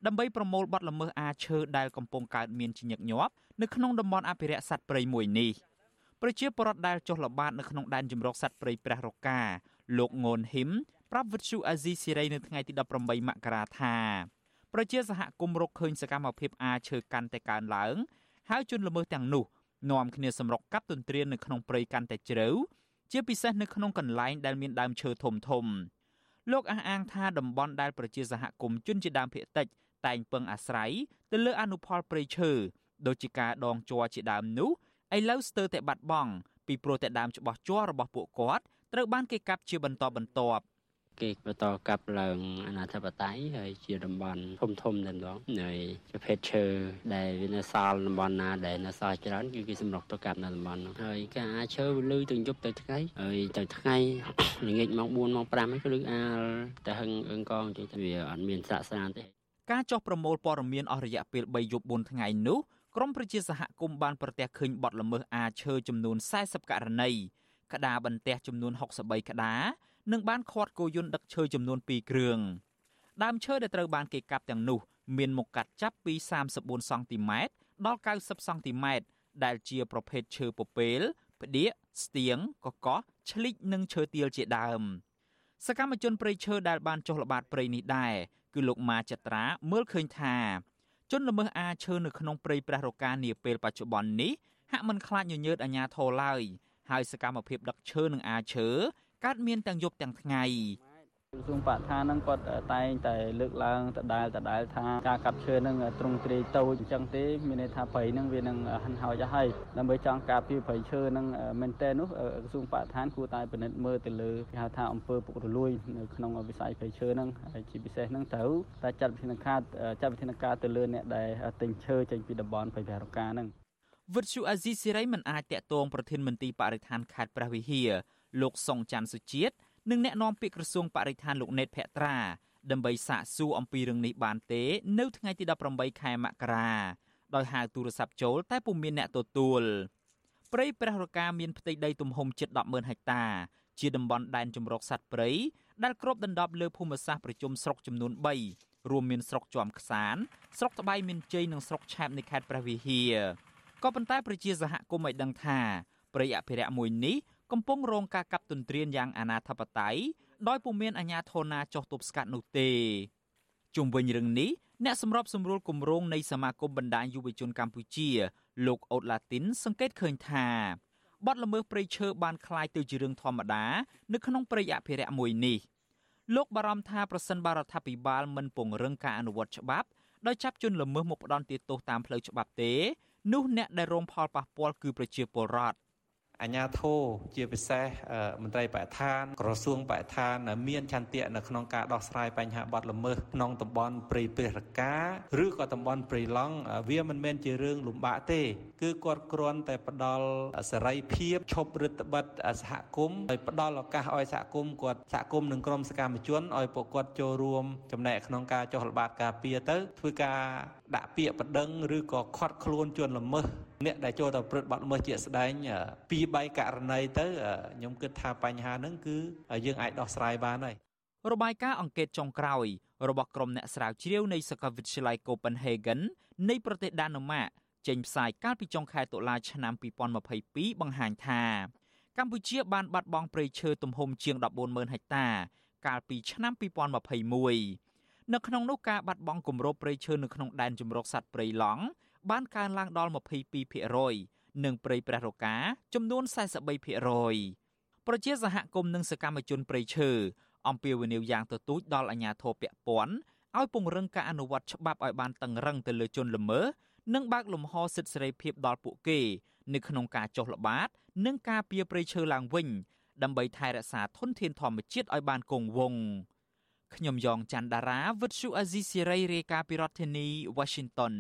ដើម្បីប្រមូលបទល្មើសអាឈើដែលកំពុងកើតមានជាញឹកញាប់នៅក្នុងតំបន់អភិរក្សសត្វព្រៃមួយនេះប្រជាពលរដ្ឋដែលចុះល្បាតនៅក្នុងដែនជម្រកសត្វព្រៃព្រះរកាលោកងូនហ៊ីមប្រាប់វិទ្យុអាស៊ីសេរីនៅថ្ងៃទី18មករាថា ប្រជាសហគមន៍រកឃើញសកម្មភាពអាឈើកាន់តែកើនឡើង ហើយជនល្មើសទាំងនោះនាំគ្នាសម្រុកកាប់ទន្ទ្រាននៅក្នុងព្រៃកាន់តែជ្រៅជាពិសេសនៅក្នុងកន្លែងដែលមានដើមឈើធំធំលោកអះអាងថាតំបន់ដែលប្រជាសហគមន៍ជនជាដើមភាគតិចតែងពឹងអាស្រ័យទៅលើអនុផលព្រៃឈើដូចជាការដងជ័រជាដើមនោះឥឡូវស្ទើរតែបាត់បង់ពីព្រោះតែដើមច្បាស់ជ័ររបស់ពួកគាត់ត្រូវបានគេកាប់ជាបន្តបន្ទាប់ គេបន្តកាប់ឡើងអនាធិបតេយ្យហើយជាតំបន់ធំធំតែម្ដងហើយប្រភេទឈើដែលវានៅសល់តំបន់ណាដែលនៅសល់ច្រើនគឺគេសម្រុកទៅកាប់នៅតំបន់នោះហើយការអាឈើលឺទៅយប់ទៅថ្ងៃហើយទៅថ្ងៃល្ងាចម៉ោង4ម៉ោង5ហ្នឹងគឺលឺអាលតែហឹងអឹងកងចេះវាអត់មានស្រាក់ស្រានទេការចោះប្រមូលព័ត៌មានអស់រយៈពេល3យប់4ថ្ងៃនោះក្រមប្រជាសហគមន៍បានប្រទះឃើញបទល្មើសអាឈើចំនួន40ករណីក្តារបន្ទះចំនួន63ក្តារ និងបានខាត់គោយន្តដឹកឈើចំនួន2គ្រឿងដើមឈើដែលត្រូវបានគេកាប់ទាំងនោះ មានមុខកាត់ចាប់ពី34សង់ទីម៉ែត្រដល់90សង់ទីម៉ែត្រដែលជាប្រភេទឈើពពែលផ្ដៀកស្ទៀងកកោះឆ្លិចនិងឈើទាលជាដើមសកម្មជនព្រៃឈើដែលបានចុះល្បាតព្រៃនេះដែរគឺលោកម៉ាចត្រាមើលឃើញថាជនល្មើសអាឈើនៅក្នុងព្រៃព្រះរកានាពេលបច្ចុប្បន្ននេះហាក់មិនខ្លាចញញើតអាញាធរឡើយហើយសកម្មភាពដឹកឈើនិងអាឈើ កើតមានទាំងយប់ទាំងថ្ងៃក្រសួងបរិស្ថានហ្នឹងគាត់តែងតែលើកឡើងដដែលដដែលថាការកាប់ឈើហ្នឹងទ្រង់ទ្រាយតូចអញ្ចឹងទេមានន័យថាព្រៃហ្នឹងវានឹងហិនហោចហើយដើម្បីចង់ការពារព្រៃឈើហ្នឹងមែនតើនោះក្រសួងបរិស្ថានគួរតែពិនិត្យមើលទៅលើគេហៅថាអង្គើពុករលួយនៅក្នុងវិស័យព្រៃឈើហ្នឹងហើយជាពិសេសហ្នឹងត្រូវតែចាត់វិធានការចាត់វិធានការទៅលើអ្នកដែលទិញឈើចេញពីតំបន់ព្រៃប្រការហ្នឹងវិទ្យុអាស៊ីសេរីមិនអាចតាក់ទងប្រធានមន្ត្រីបរិស្ថានខេត្តព្រះវិហារ លោកសុងច័ន្ទសុជាតិនិងអ្នកនាំពាក្យក្រសួងបរិស្ថានលោកណេតភក្ត្រាដើម្បីសាកសួរអំពីរឿងនេះបានទេនៅថ្ងៃទី18ខែមករាដោយហៅទូរស័ព្ទចូលតែពុំមានអ្នកទទួលព្រៃព្រះរកាមានផ្ទៃដីទំហំជិត100,000ហិកតា ជាតំបន់ដែនជម្រកសត្វព្រៃដែលគ្របដណ្ដប់លើភូមិសាស្ត្រប្រជុំស្រុកចំនួន3រួមមានស្រុកជាំខ្សានស្រុកត្បៃមានជ័យនិងស្រុកឆែបនៃខេត្តព្រះវិហារក៏ប៉ុន្តែប្រជាសហគមន៍ឲ្យដឹងថាព្រៃអភិរក្សមួយនេះ កំពុងរងការកាប់ទន្ទ្រានយ៉ាងអនាធបត័យដោយពុំមានអាជ្ញាធរណាចោះទប់ស្កាត់នោះទេជុំវិញរឿងនេះអ្នកសម្របសម្រួលគម្រោងនៃសមាគមបណ្ដាញយុវជនកម្ពុជា លោកអូតឡាទីន សង្កេតឃើញថាបទល្មើសព្រៃឈើបានคล้ายទៅជារឿងធម្មតានៅក្នុងព្រៃអភិរក្សមួយនេះលោកបារម្ភថាប្រសិនបរដ្ឋាភិបាលមិនពង្រឹងការអនុវត្តច្បាប់ដោយចាប់ជនល្មើសមកផ្ដន់ទោសតាមផ្លូវច្បាប់ទេនោះអ្នកដែលរងផលប៉ះពាល់គឺប្រជាពលរដ្ឋ អាជ្ញាធរជាពិសេសមន្ត្រីបរិស្ថានក្រសួងបរិស្ថានមានឆន្ទៈនៅក្នុងការដោះស្រាយបញ្ហាបទល្មើសក្នុងតំបន់ព្រៃព្រះរកាឬក៏តំបន់ព្រៃឡង់វាមិនមែនជារឿងលំបាកទេគឺគាត់គ្រាន់តែផ្ដល់សេរីភាពឈប់រដ្ឋបិទសហគមន៍ហើយផ្ដល់ឱកាសឲ្យសហគមន៍គាត់សហគមន៍និងក្រុមសកម្មជនឲ្យពួកគាត់ចូលរួមចំណែកក្នុងការចុះល្បាតការពារទៅធ្វើការ ដាក់ពាក្យបណ្ដឹងឬក៏ខាត់ខ្លួនជនល្មើសអ្នកដែលចូលទៅប្រព្រឹត្តបទល្មើសជាក់ស្ដែងពីរបីករណីទៅខ្ញុំគិតថាបញ្ហាហ្នឹងគឺយើងអាចដោះស្រាយបានហើយរបាយការណ៍អង្កេតចុងក្រោយរបស់ក្រុមអ្នកស្រាវជ្រាវនៃសាកលវិទ្យាល័យ Copenhagen នៃប្រទេសដាណឺម៉ាកចេញផ្សាយកាលពីចុងខែតុលាឆ្នាំ2022បង្ហាញថាកម្ពុជាបានបាត់បង់ព្រៃឈើទំហំជាង140,000ហិកតា កាលពីឆ្នាំ2021 នៅក្នុងនោះការបាត់បង់គម្របព្រៃឈើនៅក្នុងដែនជម្រកសត្វព្រៃឡង់បានកើនឡើងដល់22%និងព្រៃព្រះរកាចំនួន43%ប្រជាសហគមន៍និងសកម្មជនព្រៃឈើអំពាវនាវយ៉ាងទទូចដល់អាជ្ញាធរពាក់ព័ន្ធឲ្យពង្រឹងការអនុវត្តច្បាប់ឲ្យបានតឹងរឹងទៅលើជនល្មើសនិងបើកលំហសិទ្ធិសេរីភាពដល់ពួកគេនៅក្នុងការចុះល្បាត និងការពារព្រៃឈើឡើងវិញដើម្បីថែរក្សាធនធានធម្មជាតិឲ្យបានគង់វង្ស ខ្ញុំយ៉ងច័ន្ទដារាវិទ្យុអាស៊ីសេរីរាយការណ៍ពីរដ្ឋធានី Washington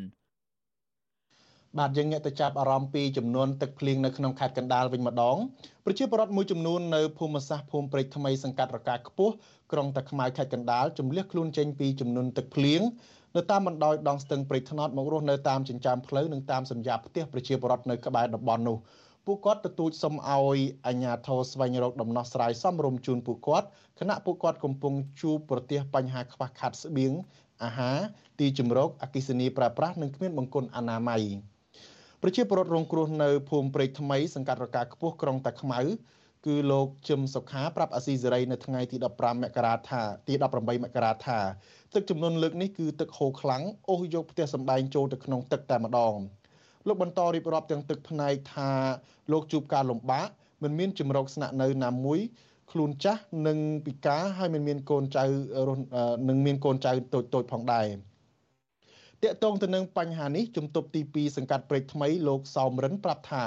បាទយើងងាកទៅចាប់អារម្មណ៍ពីចំនួនទឹកភ្លៀងនៅក្នុងខេត្តកណ្ដាលវិញម្ដងប្រជាពលរដ្ឋមួយចំនួននៅភូមិសាស្ត្រភូមិព្រែកថ្មីសង្កាត់រកាខ្ពស់ក្រុងតាខ្មៅខេត្តកណ្ដាលជំលះខ្លួនចេញពីចំនួនទឹកភ្លៀងនៅតាមបណ្ដោយដងស្ទឹងព្រែកថ្នត់មករស់នៅតាមចិញ្ចើមផ្លូវនិងតាមសម្យ៉ាផ្ទះប្រជាពលរដ្ឋនៅក្បែរតំបន់នោះ ពួកគាត់ទទូចសុំឲ្យអាជ្ញាធរស្វែងរកដំណោះស្រាយសមរម្យជូនពួកគាត់ខណៈពួកគាត់កំពុងជួបប្រទះបញ្ហាខ្វះខាតស្បៀងអាហារទីជម្រកអគិសនីប្រើប្រាស់និងគ្មានបង្គន់អនាម័យប្រជាពលរដ្ឋរងគ្រោះនៅភូមិព្រែកថ្មីសង្កាត់រកាខ្ពស់ក្រុងតាខ្មៅគឺលោកជឹមសុខាប្រាប់អាស៊ីសេរីនៅថ្ងៃទី15មករាថាទី18មករាថាទឹកចំនួនលើកនេះគឺទឹកហូរខ្លាំងអូសយកផ្ទះសម្បែងចូលទៅក្នុងទឹកតែម្ដង លោកបន្តរៀបរាប់ទាំងទឹកផ្នែកថាលោកជួបការលំបាកមិនមានជំរកស្នាក់នៅណាមួយខ្លួនចាស់និងពិការហើយមិនមានកូនចៅនឹងមានកូនចៅតូចតូចផងដែរតកតងទៅនឹងបញ្ហានេះជំទប់ទី2សង្កាត់ព្រែកថ្មីលោកសោមរិនប្រាប់ថា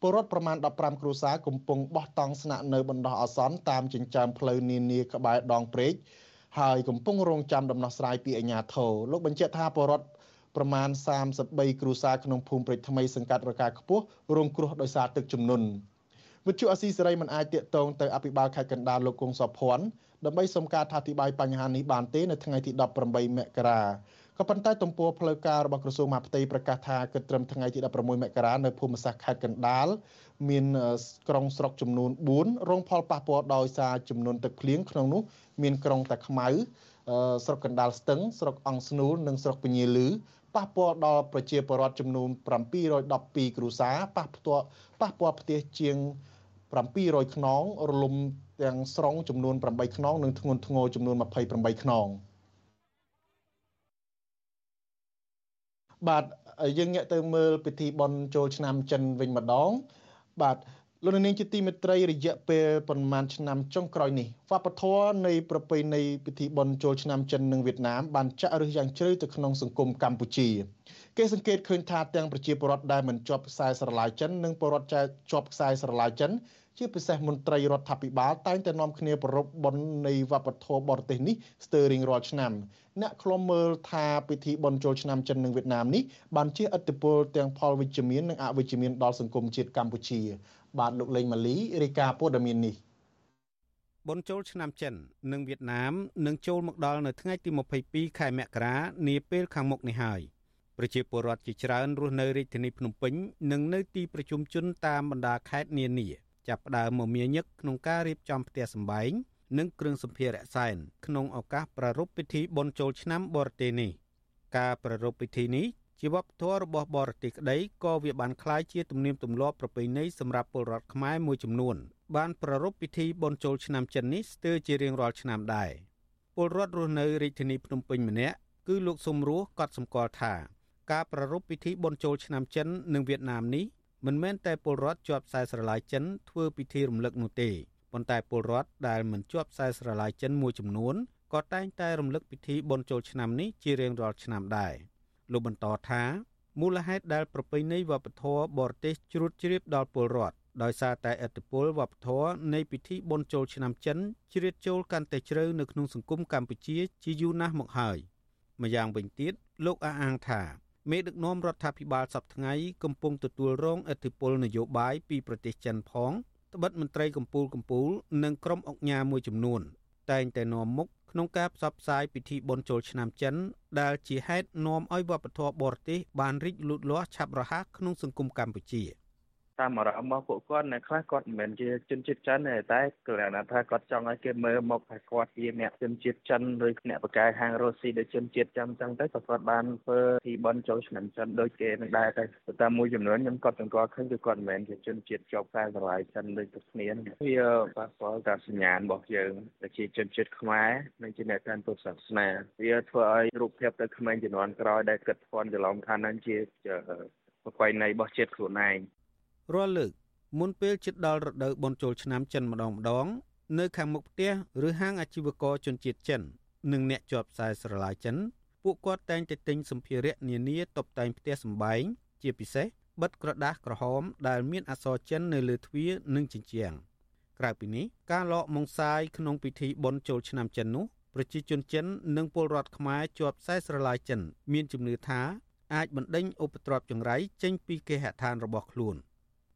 ពលរដ្ឋប្រមាណ15គ្រួសារកំពុងបោះតង់ស្នាក់នៅបណ្ដោះអាសន្នតាមចិញ្ចើមផ្លូវនានាក្បែរដងព្រែកហើយកំពុងរងចាំដំណោះស្រាយពីអាជ្ញាធរលោកបញ្ជាក់ថាពលរដ្ឋ ប្រមាណ33គ្រួសារក្នុងភូមិព្រែកថ្មីសង្កាត់រកាខ្ពស់រងគ្រោះដោយសារទឹកជំនន់វិទ្យុអស៊ីសេរីមិនអាចតាកតងទៅអភិបាលខេត្តកណ្ដាលលោកគង់សុភ័ណ្ឌដើម្បីសុំការថាធិប្បាយបញ្ហានេះបានទេនៅថ្ងៃទី18មករាក៏ប៉ុន្តែទំព័រផ្លូវការរបស់ក្រសួងមហាផ្ទៃប្រកាសថាគិតត្រឹមថ្ងៃទី16មករានៅភូមិសាស្ត្រខេត្តកណ្ដាលមានក្រុងស្រុកចំនួន4រងផលប៉ះពាល់ដោយសារចំនួនទឹកភ្លៀងក្នុងនោះមានក្រុងតាខ្មៅស្រុកកណ្ដាលស្ទឹងស្រុកអង្គស្នូលនិងស្រុកពញាលឺ ប៉ះពាល់ដល់ប្រជាពលរដ្ឋចំនួន712គ្រួសារប៉ះផ្ទាល់ប៉ះពាល់ផ្ទះជាង700ខ្នងរលំទាំងស្រុងចំនួន8ខ្នងនិងធ្ងន់ធ្ងរចំនួន28ខ្នងបាទយើងងាកទៅមើលពិធីបុណ្យចូលឆ្នាំចិនវិញម្ដងបាទ លោកនាងជាទីមេត្រីរយៈពេលប្រមាណឆ្នាំចុងក្រោយនេះវប្បធម៌នៃប្រពៃណីពិធីបុណ្យចូលឆ្នាំចិននិងវៀតណាមបានចាក់ឫសយ៉ាងជ្រៅទៅក្នុងសង្គមកម្ពុជាគេសង្កេតឃើញថាទាំងប្រជាពលរដ្ឋដែលមិនជាប់ខ្សែស្រឡាយចិននិងពលរដ្ឋជាប់ខ្សែស្រឡាយចិនជាពិសេសមន្ត្រីរដ្ឋាភិបាលតែងតែនាំគ្នាប្រពបុណ្យនៃវប្បធម៌បរទេសនេះស្ទើររៀងរាល់ឆ្នាំអ្នកខ្លំមើលថាពិធីបុណ្យចូលឆ្នាំចិននិងវៀតណាមនេះបានជាឥទ្ធិពលទាំងផលវិជ្ជមាននិងអវិជ្ជមានដល់សង្គមជាតិកម្ពុជា បាទលោកលេងម៉ាលីរាយការណ៍ព័ត៌មាននេះបុណ្យចូលឆ្នាំចិននិងវៀតណាមនឹងចូលមកដល់នៅថ្ងៃទី22ខែមករានាពេលខាងមុខនេះហើយប្រជាពលរដ្ឋជាច្រើនរស់នៅរាជធានីភ្នំពេញនិងនៅទីប្រជុំជនតាមបណ្ដាខេត្តនានាចាប់ផ្ដើមមមាញឹកក្នុងការរៀបចំផ្ទះសម្បែងនិងគ្រឿងសម្ភារៈសែនក្នុងឱកាសប្រារព្ធពិធីបុណ្យចូលឆ្នាំបរទេសនេះការប្រារព្ធពិធីនេះ ជាវប្បធម៌របស់បរទេសក្តីក៏វាបានคล้ายជាទំនៀមទម្លាប់ប្រពៃណីសម្រាប់ពលរដ្ឋខ្មែរមួយចំនួនបានប្រារព្ធពិធីបុណ្យចូលឆ្នាំចិននេះស្ទើរជារៀងរាល់ឆ្នាំដែរពលរដ្ឋរស់នៅរាជធានីភ្នំពេញម្នាក់គឺលោកសុំរស់ក៏សម្គាល់ថាការប្រារព្ធពិធីបុណ្យចូលឆ្នាំចិននិងវៀតណាមនេះមិនមែនតែពលរដ្ឋជាប់ខ្សែស្រឡាយចិនធ្វើពិធីរំលឹកនោះទេប៉ុន្តែពលរដ្ឋដែលមិនជាប់ខ្សែស្រឡាយចិនមួយចំនួនក៏តែងតែរំលឹកពិធីបុណ្យចូលឆ្នាំនេះជារៀងរាល់ឆ្នាំដែរ លោកបន្តថាមូលហេតុដែលប្រពៃណីវប្បធម៌បរទេសជ្រួតជ្រាបដល់ពលរដ្ឋដោយសារតែឥទ្ធិពលវប្បធម៌នៃពិធីបុណ្យចូលឆ្នាំចិនជ្រៀតចូលកាន់តែជ្រៅនៅក្នុងសង្គមកម្ពុជាជាយូរណាស់មកហើយម្យ៉ាងវិញទៀតលោកអះអាងថាមេដឹកនាំរដ្ឋាភិបាលសប្តាហ៍កំពុងទទួលរងឥទ្ធិពលនយោបាយពីប្រទេសចិនផងត្បិតមន្ត្រីកម្ពុជាកម្ពុជានិងក្រុមអង្គការមួយចំនួន តែងតែនាំមុខក្នុងការផ្សព្វផ្សាយពិធីបុណ្យចូលឆ្នាំចិន ដែលជាហេតុនាំឲ្យវប្បធម៌បរទេសបានរីកលូតលាស់ឆាប់រហ័សក្នុងសង្គមកម្ពុជា។ តាមអារម្មណ៍របស់ពួកគាត់នៅខ្លះគាត់មិនមែនជាជនជាតិចិនទេតែគ្រាន់តែថាគាត់ចង់ឲ្យគេមើលមកថាគាត់ជាអ្នកជនជាតិចិនឬអ្នកបកកាយហាងរុស្ស៊ីដូចជនជាតិចិនចឹងទៅក៏គាត់បានធ្វើទីបនចូលឆ្នាំចិនដូចគេនឹងដែរតែតែមួយចំនួនខ្ញុំគាត់ទាំងគាត់ឃើញគឺគាត់មិនមែនជាជនជាតិជាប់ខ្សែស្រឡាយចិនដូចតែគ្នាវាប៉ះពាល់តាមសញ្ញាណរបស់យើងដែលជាជនជាតិខ្មែរនិងជាអ្នកកាន់ពុទ្ធសាសនាវាធ្វើឲ្យរូបភាពទៅក្មេងជំនាន់ក្រោយដែលគិតធន់ច្រឡំថានឹងជាប្រពៃណីរបស់ជាតិខ្លួនឯង រាល់លើកមុនពេលជិតដល់រដូវបុណ្យចូលឆ្នាំចិនម្ដងម្ដង នៅខាងមុខផ្ទះឬហាងអាជីវករជនជាតិចិន និងអ្នកជាប់ខ្សែស្រឡាយចិនពួកគាត់តែងតែទិញសម្ភារៈនានាតុបតែងផ្ទះសម្បែងជាពិសេសបិទក្រដាសក្រហមដែលមានអក្សរចិននៅលើទ្វារនិងជញ្ជាំងក្រៅពីនេះការលក់ម៉ុងសាយក្នុងពិធីបុណ្យចូលឆ្នាំចិននោះប្រជាជនចិននិងពលរដ្ឋខ្មែរជាប់ខ្សែស្រឡាយចិន មានជំនឿថាអាចបណ្ដេញឧបទ្រពចង្រៃចេញពីគេហដ្ឋានរបស់ខ្លួន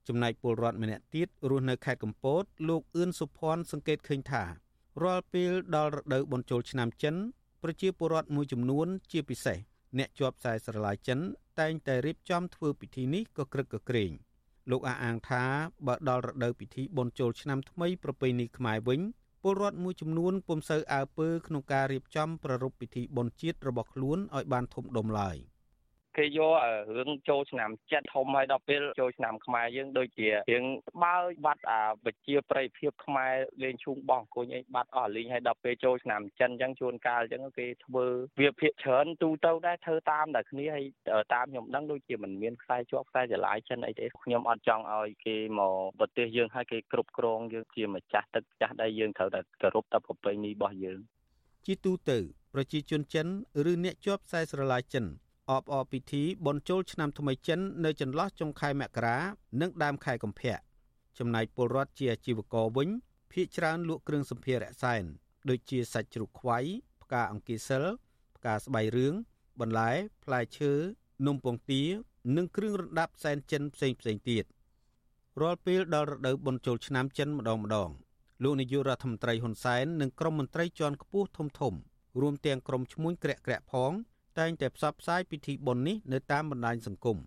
ចំណែកពលរដ្ឋម្នាក់ទៀតរស់នៅខេត្តកំពតលោកអឿនសុភ័ណ្ឌសង្កេតឃើញថារាល់ពេលដល់រដូវបុណ្យចូលឆ្នាំចិនប្រជាពលរដ្ឋមួយចំនួនជាពិសេសអ្នកជាប់ខ្សែស្រឡាយចិនតែងតែរៀបចំធ្វើពិធីនេះក៏ក្រឹកក៏ក្រែងលោកអះអាងថាបើដល់រដូវពិធីបុណ្យចូលឆ្នាំថ្មីប្រពៃណីខ្មែរវិញពលរដ្ឋមួយចំនួនពុំសូវអើពើក្នុងការរៀបចំប្រារព្ធពិធីបុណ្យជាតិរបស់ខ្លួនឲ្យបានធំដុំឡើយ។ គេយករឿងចូលឆ្នាំចិត្តធំហើយដល់ពេលចូលឆ្នាំខ្មែរយើងដូចជារឿងបើបាត់អាវិជាប្រៃភាពខ្មែរលេងឈូងបោះអង្គុញអីបាត់អស់លេងហើយដល់ពេលចូលឆ្នាំចិនអញ្ចឹងជួនកាលអញ្ចឹងគេធ្វើវាភាកច្រើនទូទៅដែរធ្វើតាមតែគ្នាហើយតាមខ្ញុំដឹងដូចជាមិនមានខ្សែជាប់ខ្សែចលាយចិនអីទេខ្ញុំអត់ចង់ឲ្យគេមកប្រទេសយើងហើយគេគ្រប់គ្រងយើងជាម្ចាស់ទឹកចាស់ដីយើងត្រូវតែគោរពតែប្រពៃណីរបស់យើង ជាទូទៅប្រជាជនចិន ឬអ្នកជាប់ខ្សែស្រឡាយចិន អបអរពិធីបុណ្យចូលឆ្នាំថ្មីចិននៅចន្លោះចុងខែមករានិងដើមខែកុម្ភៈចំណែកពលរដ្ឋជាអាជីវករវិញភ ieck ច្រើនលក់គ្រឿងសម្ភារៈសែនដូចជាសាច់ជ្រូកខ្វៃផ្កាអង្គាសិលផ្កាស្បៃរឿងបន្លែផ្លែឈើនំពងទានិងគ្រឿងរណ្ដាប់សែនចិនផ្សេងផ្សេងទៀតរាល់ពេលដល់រដូវបុណ្យចូលឆ្នាំចិនម្ដងម្ដងលោកនាយករដ្ឋមន្ត្រីហ៊ុនសែននិងក្រុមមន្ត្រីជាន់ខ្ពស់ធំធំរួមទាំងក្រុមឈ្មួញក្រាក់ក្រាក់ផង តែងតែផ្សព្វផ្សាយពិធីបុណ្យនេះនៅតាមបណ្ដាញសង្គម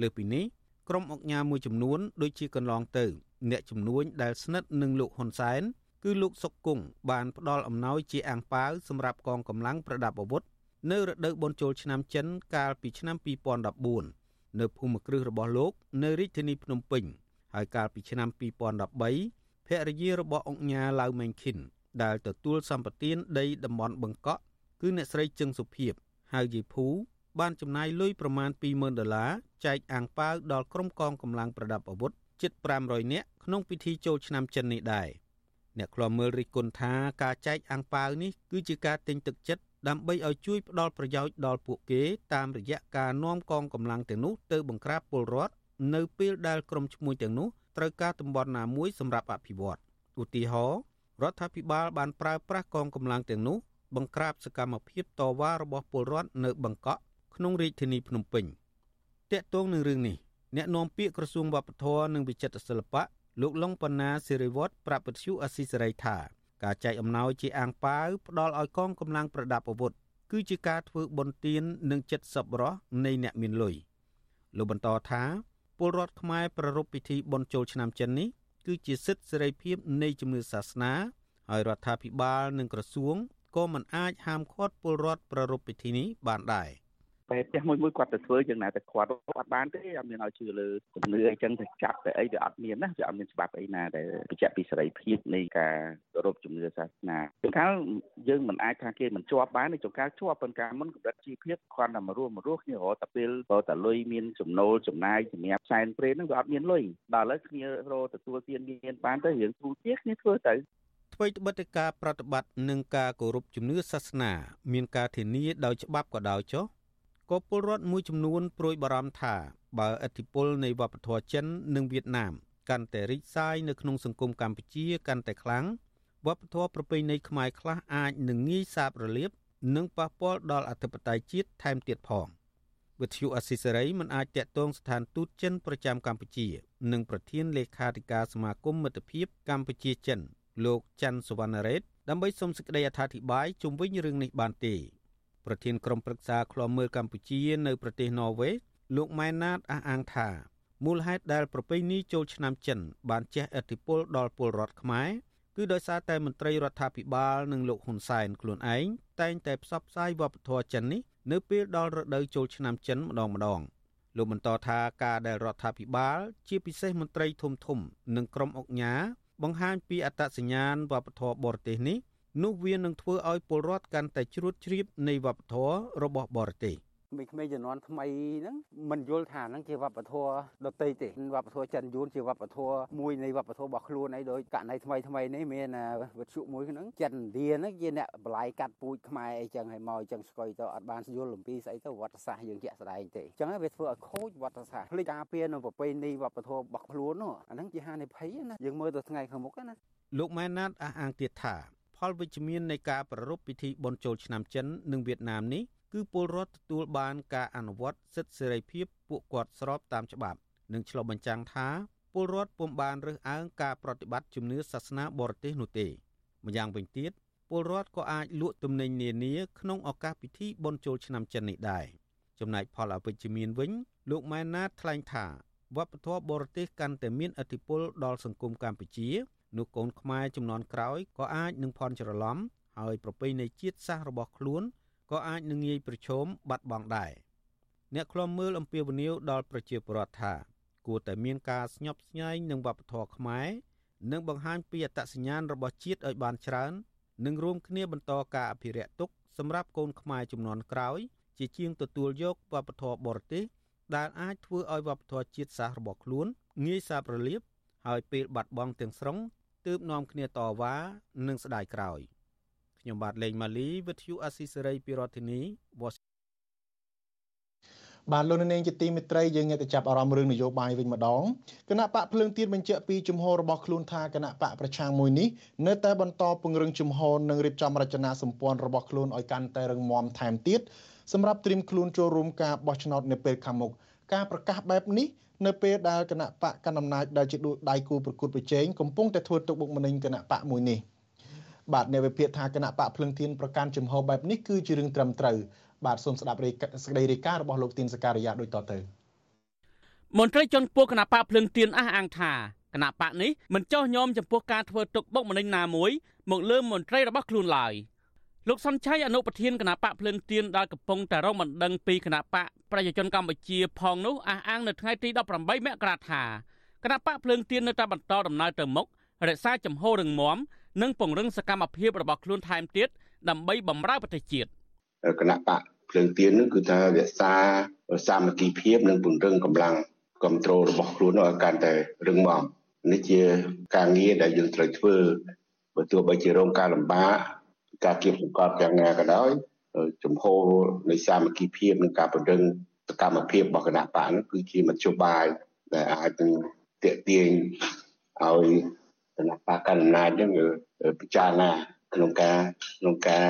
លើសពីនេះក្រុមអង្គការមួយចំនួនដូចជាកន្លងទៅ អ្នកជំនួញដែលស្និទ្ធនឹងលោកហ៊ុនសែនគឺលោកសុកគង់បានផ្ដល់អំណោយជាអាំងប៉ាវសម្រាប់កងកម្លាំងប្រដាប់អាវុធនៅរដូវបុណ្យចូលឆ្នាំចិនកាលពីឆ្នាំ2014នៅភូមិគ្រឹះរបស់លោក នៅរាជធានីភ្នំពេញហើយកាលពីឆ្នាំ2013ភរិយារបស់អង្គញាឡៅម៉េងឃីនដែលទទួលសម្បត្តិដីតំបន់បឹងកក់គឺអ្នកស្រីជឹងសុភីប ហៅយីភូបានចំណាយលុយប្រមាណ20,000ដុល្លារចែកអាំងប៉ាវដល់ក្រុមកងកម្លាំងប្រដាប់អាវុធជិត500នាក់ក្នុងពិធីចូលឆ្នាំចិននេះដែរអ្នកខ្លាំមើលរិះគន់ថាការចែកអាំងប៉ាវនេះគឺជាការទិញទឹកចិត្តដើម្បីឲ្យជួយផ្ដល់ប្រយោជន៍ដល់ពួកគេតាមរយៈការនាំកងកម្លាំងទាំងនោះទៅបង្ក្រាបពលរដ្ឋនៅពេលដែលក្រុមឈ្មួញទាំងនោះត្រូវការតំបន់ណាមួយសម្រាប់អភិវឌ្ឍឧទាហរណ៍រដ្ឋាភិបាលបានប្រើប្រាស់កងកម្លាំងទាំងនោះ បង្ក្រាបសកម្មភាពតវ៉ារបស់ពលរដ្ឋនៅបឹងកក់ក្នុងរាជធានីភ្នំពេញតាក់ទងនឹងរឿងនេះអ្នកនាំពាក្យក្រសួងវប្បធម៌និងវិចិត្រសិល្បៈលោកលងបណ្ណាសិរិវត្តប្រាប់វិទ្យុអស៊ីសេរីថាការចែកអំណោយជាអាងប៉ាវផ្ដល់ឲ្យកងកម្លាំងប្រដាប់អាវុធគឺជាការធ្វើបុណ្យទាននិងចិត្តសប្បុរសនៃអ្នកមានលុយលោកបន្តថាពលរដ្ឋខ្មែរប្រារព្ធពិធីបុណ្យចូលឆ្នាំចិននេះគឺជាសិទ្ធិសេរីភាពនៃជំនឿសាសនាហើយរដ្ឋាភិបាលនិងក្រសួង ក៏មិនអាចហាមឃាត់ពលរដ្ឋប្រារព្ធពិធីនេះបានដែរតែផ្ទះមួយមួយគាត់ទៅធ្វើយ៉ាងណាតែគាត់អត់បានទេអត់មានឲ្យជឿលើជំនឿអីចឹងទៅចាប់តែអីវាអត់មានណាវាអត់មានច្បាប់អីណាដែលបញ្ជាក់ពីសេរីភាពនៃការគោរពជំនឿសាសនាជួនកាលយើងមិនអាចថាគេមិនជាប់បានទេជួនកាលជាប់ប៉ុន្តែមុនកម្រិតជីវភាពគាត់តែមករស់មករស់គ្នារហតែពេលបើតែលុយមានចំណូលចំណាយសម្រាប់ផ្សែនព្រេនហ្នឹងវាអត់មានលុយដល់ឥឡូវគ្នារកទទួលទានមានបានទៅរឿងគ្រូជាគ្នាធ្វើទៅ ថ្មីត្បិតតែការប្រតិបត្តិនិងការគោរពជំនឿសាសនា មានការធានាដោយច្បាប់ក៏ដោយចុះក៏ពលរដ្ឋមួយចំនួនព្រួយបារម្ភថាបើឥទ្ធិពលនៃវប្បធម៌ចិននិងវៀតណាមកាន់តែរីកសាយនៅក្នុងសង្គមកម្ពុជាកាន់តែខ្លាំងវប្បធម៌ប្រពៃណីខ្មែរខ្លះអាចនឹងងាយសាបរលាបនិងប៉ះពាល់ដល់អធិបតេយ្យជាតិថែមទៀតផងវិទ្យុអស៊ីសេរីមិនអាចតាក់ទងស្ថានទូតចិនប្រចាំកម្ពុជា និងប្រធានលេខាធិការសមាគមមិត្តភាពកម្ពុជាចិន លោកច័ន្ទសវណ្ណរ៉េតដើម្បីសូមសេចក្តីអធិប្បាយជុំវិញរឿងនេះបានទេប្រធានក្រុមប្រឹក្សាឃ្លាំមើលកម្ពុជានៅប្រទេសន័រវេសលោកម៉ែនណាតអះអាងថាមូលហេតុដែលប្រពៃណីចូលឆ្នាំចិន បានជះឥទ្ធិពលដល់ពលរដ្ឋខ្មែរគឺដោយសារតែមន្ត្រីរដ្ឋាភិបាលនិងលោកហ៊ុនសែនខ្លួនឯងតែងតែផ្សព្វផ្សាយវប្បធម៌ចិននេះនៅពេលដល់រដូវចូលឆ្នាំចិនម្ដងម្ដងលោកបន្តថាការដែលរដ្ឋាភិបាល ជាពិសេសមន្ត្រីធំធំ និងក្រុមអង្គការ បង្ហាញពីអត្តសញ្ញាណវប្បធម៌បរទេសនេះនោះវានឹងធ្វើឲ្យពលរដ្ឋកាន់តែជ្រួតជ្រាបនៃវប្បធម៌របស់បរទេស ក្មេងៗជំនាន់ថ្មីហ្នឹងមិនយល់ថាហ្នឹងជាវប្បធម៌ដតីទេវប្បធម៌ចិនយួនជាវប្បធម៌មួយនៃវប្បធម៌របស់ខ្លួនអីដោយករណីថ្មីថ្មីនេះមានវិទ្យុមួយហ្នឹងចិនឥណ្ឌាហ្នឹងជាអ្នកបលាយកាត់ពូជខ្មែរអីចឹងហើយមកអញ្ចឹងស្គយទៅអត់បានយល់អំពីស្អីទៅវត្តសាស្ត្រយើងជាក់ស្ដែងទេអញ្ចឹងវាធ្វើឲ្យខូចវត្តសាស្ត្រភ្លេចការពារនៅប្រពៃណីវប្បធម៌របស់ខ្លួននោះអាហ្នឹងជាហានិភ័យណាយើងមើលទៅថ្ងៃខាងមុខណាលោកម៉ែនណាតអះអាងទៀតថាផលវិជ្ជមាននៃការប្រារព្ធពិធីបុណ្យចូលឆ្នាំចិននិងវៀតណាមនេះ គឺពលរដ្ឋទទួលបានការអនុវត្តសិទ្ធិសេរីភាពពួកគាត់ស្របតាមច្បាប់និងឆ្លុះបញ្ចាំងថាពលរដ្ឋពុំបានរើសអើងការប្រតិបត្តិជំនឿសាសនាបរទេសនោះទេម្យ៉ាងវិញទៀតពលរដ្ឋក៏អាចលក់ទំនិញនានាក្នុងឱកាសពិធីបុណ្យចូលឆ្នាំចិននេះដែរចំណែកផលអវិជ្ជមានវិញ លោកម៉ែនណាតថ្លែងថាវប្បធម៌បរទេសកាន់តែមានឥទ្ធិពលដល់សង្គមកម្ពុជានោះកូនខ្មែរចំនួនក្រោយក៏អាចនឹងភ័ន្តច្រឡំហើយប្រពៃណីជាតិសាសន៍របស់ខ្លួន ក៏អាចនឹងងាយប្រឈមបាត់បង់ដែរអ្នកខ្លំមើលអំពាវនាវដល់ប្រជាពលរដ្ឋថាគួរតែមានការស្ញប់ស្ញែងនឹងវប្បធម៌ខ្មែរនិងបង្ហាញពីអត្តសញ្ញាណរបស់ជាតិឲ្យបានច្រើននិងរួមគ្នាបន្តការអភិរក្សទុកសម្រាប់កូនខ្មែរចំនួនក្រោយ ជាជាងទទួលយកវប្បធម៌បរទេសដែលអាចធ្វើឲ្យវប្បធម៌ជាតិសាសន៍របស់ខ្លួនងាយសាបរលាបហើយពេលបាត់បង់ទាំងស្រុងទើបនាំគ្នាតវ៉ានិងស្ដាយក្រោយ ខ្ញុំបាទលេងម៉ាលីវិទ្យុអស៊ីសេរីពីរដ្ឋធានី Washington បាទលោកនាងជាទីមេត្រីយើងងាកទៅចាប់អារម្មណ៍រឿងនយោបាយវិញម្ដងគណៈបកភ្លើងទៀនបញ្ជាក់ពីជំហររបស់ខ្លួនថាគណៈបកប្រឆាំងមួយនេះនៅតែបន្តពង្រឹងជំហរនិងរៀបចំរចនាសម្ព័ន្ធរបស់ខ្លួនឲ្យកាន់តែរឹងមាំថែមទៀតសម្រាប់ត្រៀមខ្លួនចូលរួមការបោះឆ្នោតនៅពេលខាងមុខការប្រកាសបែបនេះនៅពេលដែលគណៈបកកណ្ដាលអំណាចដែលជាដៃគូប្រកួតប្រជែងកំពុងតែធ្វើទុកបុកម្នេញគណៈបកមួយនេះ បាទអ្នកវិភាគថាគណៈបកភ្លឹងទៀនប្រកាន់ជំហរបែបនេះគឺជារឿងត្រឹមត្រូវបាទសូមស្ដាប់សេចក្តីរាយការណ៍របស់លោកទីនសការីយ៉ាដូចតទៅមន្ត្រីជាន់ខ្ពស់គណៈបកភ្លឹងទៀនអះអាងថាគណៈបកនេះមិនចោះញោមចំពោះការធ្វើទុកបុកម្នេញណាមួយមកលើមន្ត្រីរបស់ខ្លួនឡើយលោកសុនឆៃអនុប្រធានគណៈបកភ្លឹងទៀនដែលកំពុងតែរងបណ្ដឹងពីគណៈបកប្រជាជនកម្ពុជាផងនោះអះអាងនៅថ្ងៃទី18មករាថាគណៈបកភ្លើងទៀននៅតែបន្តដំណើរទៅមុខរក្សាចំហររឹងមាំ និងពង្រឹងសកម្មភាពរបស់ខ្លួនថែមទៀតដើម្បីបម្រើប្រទេសជាតិគណៈបកភ្លើងទៀននឹងគឺថារក្សាសាមគ្គីភាពនិងពង្រឹងកម្លាំងគ្រប់គ្រងរបស់ខ្លួនឲ្យកាន់តែរឹងមាំនេះជាការងារដែលយើងត្រូវធ្វើបើទោះបីជារងការលំបាកការគៀបសង្កត់យ៉ាងណាក៏ដោយចំហនៃសាមគ្គីភាពនិងការពង្រឹងសកម្មភាពរបស់គណៈបកនោះគឺជាមធ្យោបាយដែលអាចនឹងតេទៀងឲ្យ គណៈបកកណ្ដាលនឹងពិចារណាក្នុងការក្នុងការ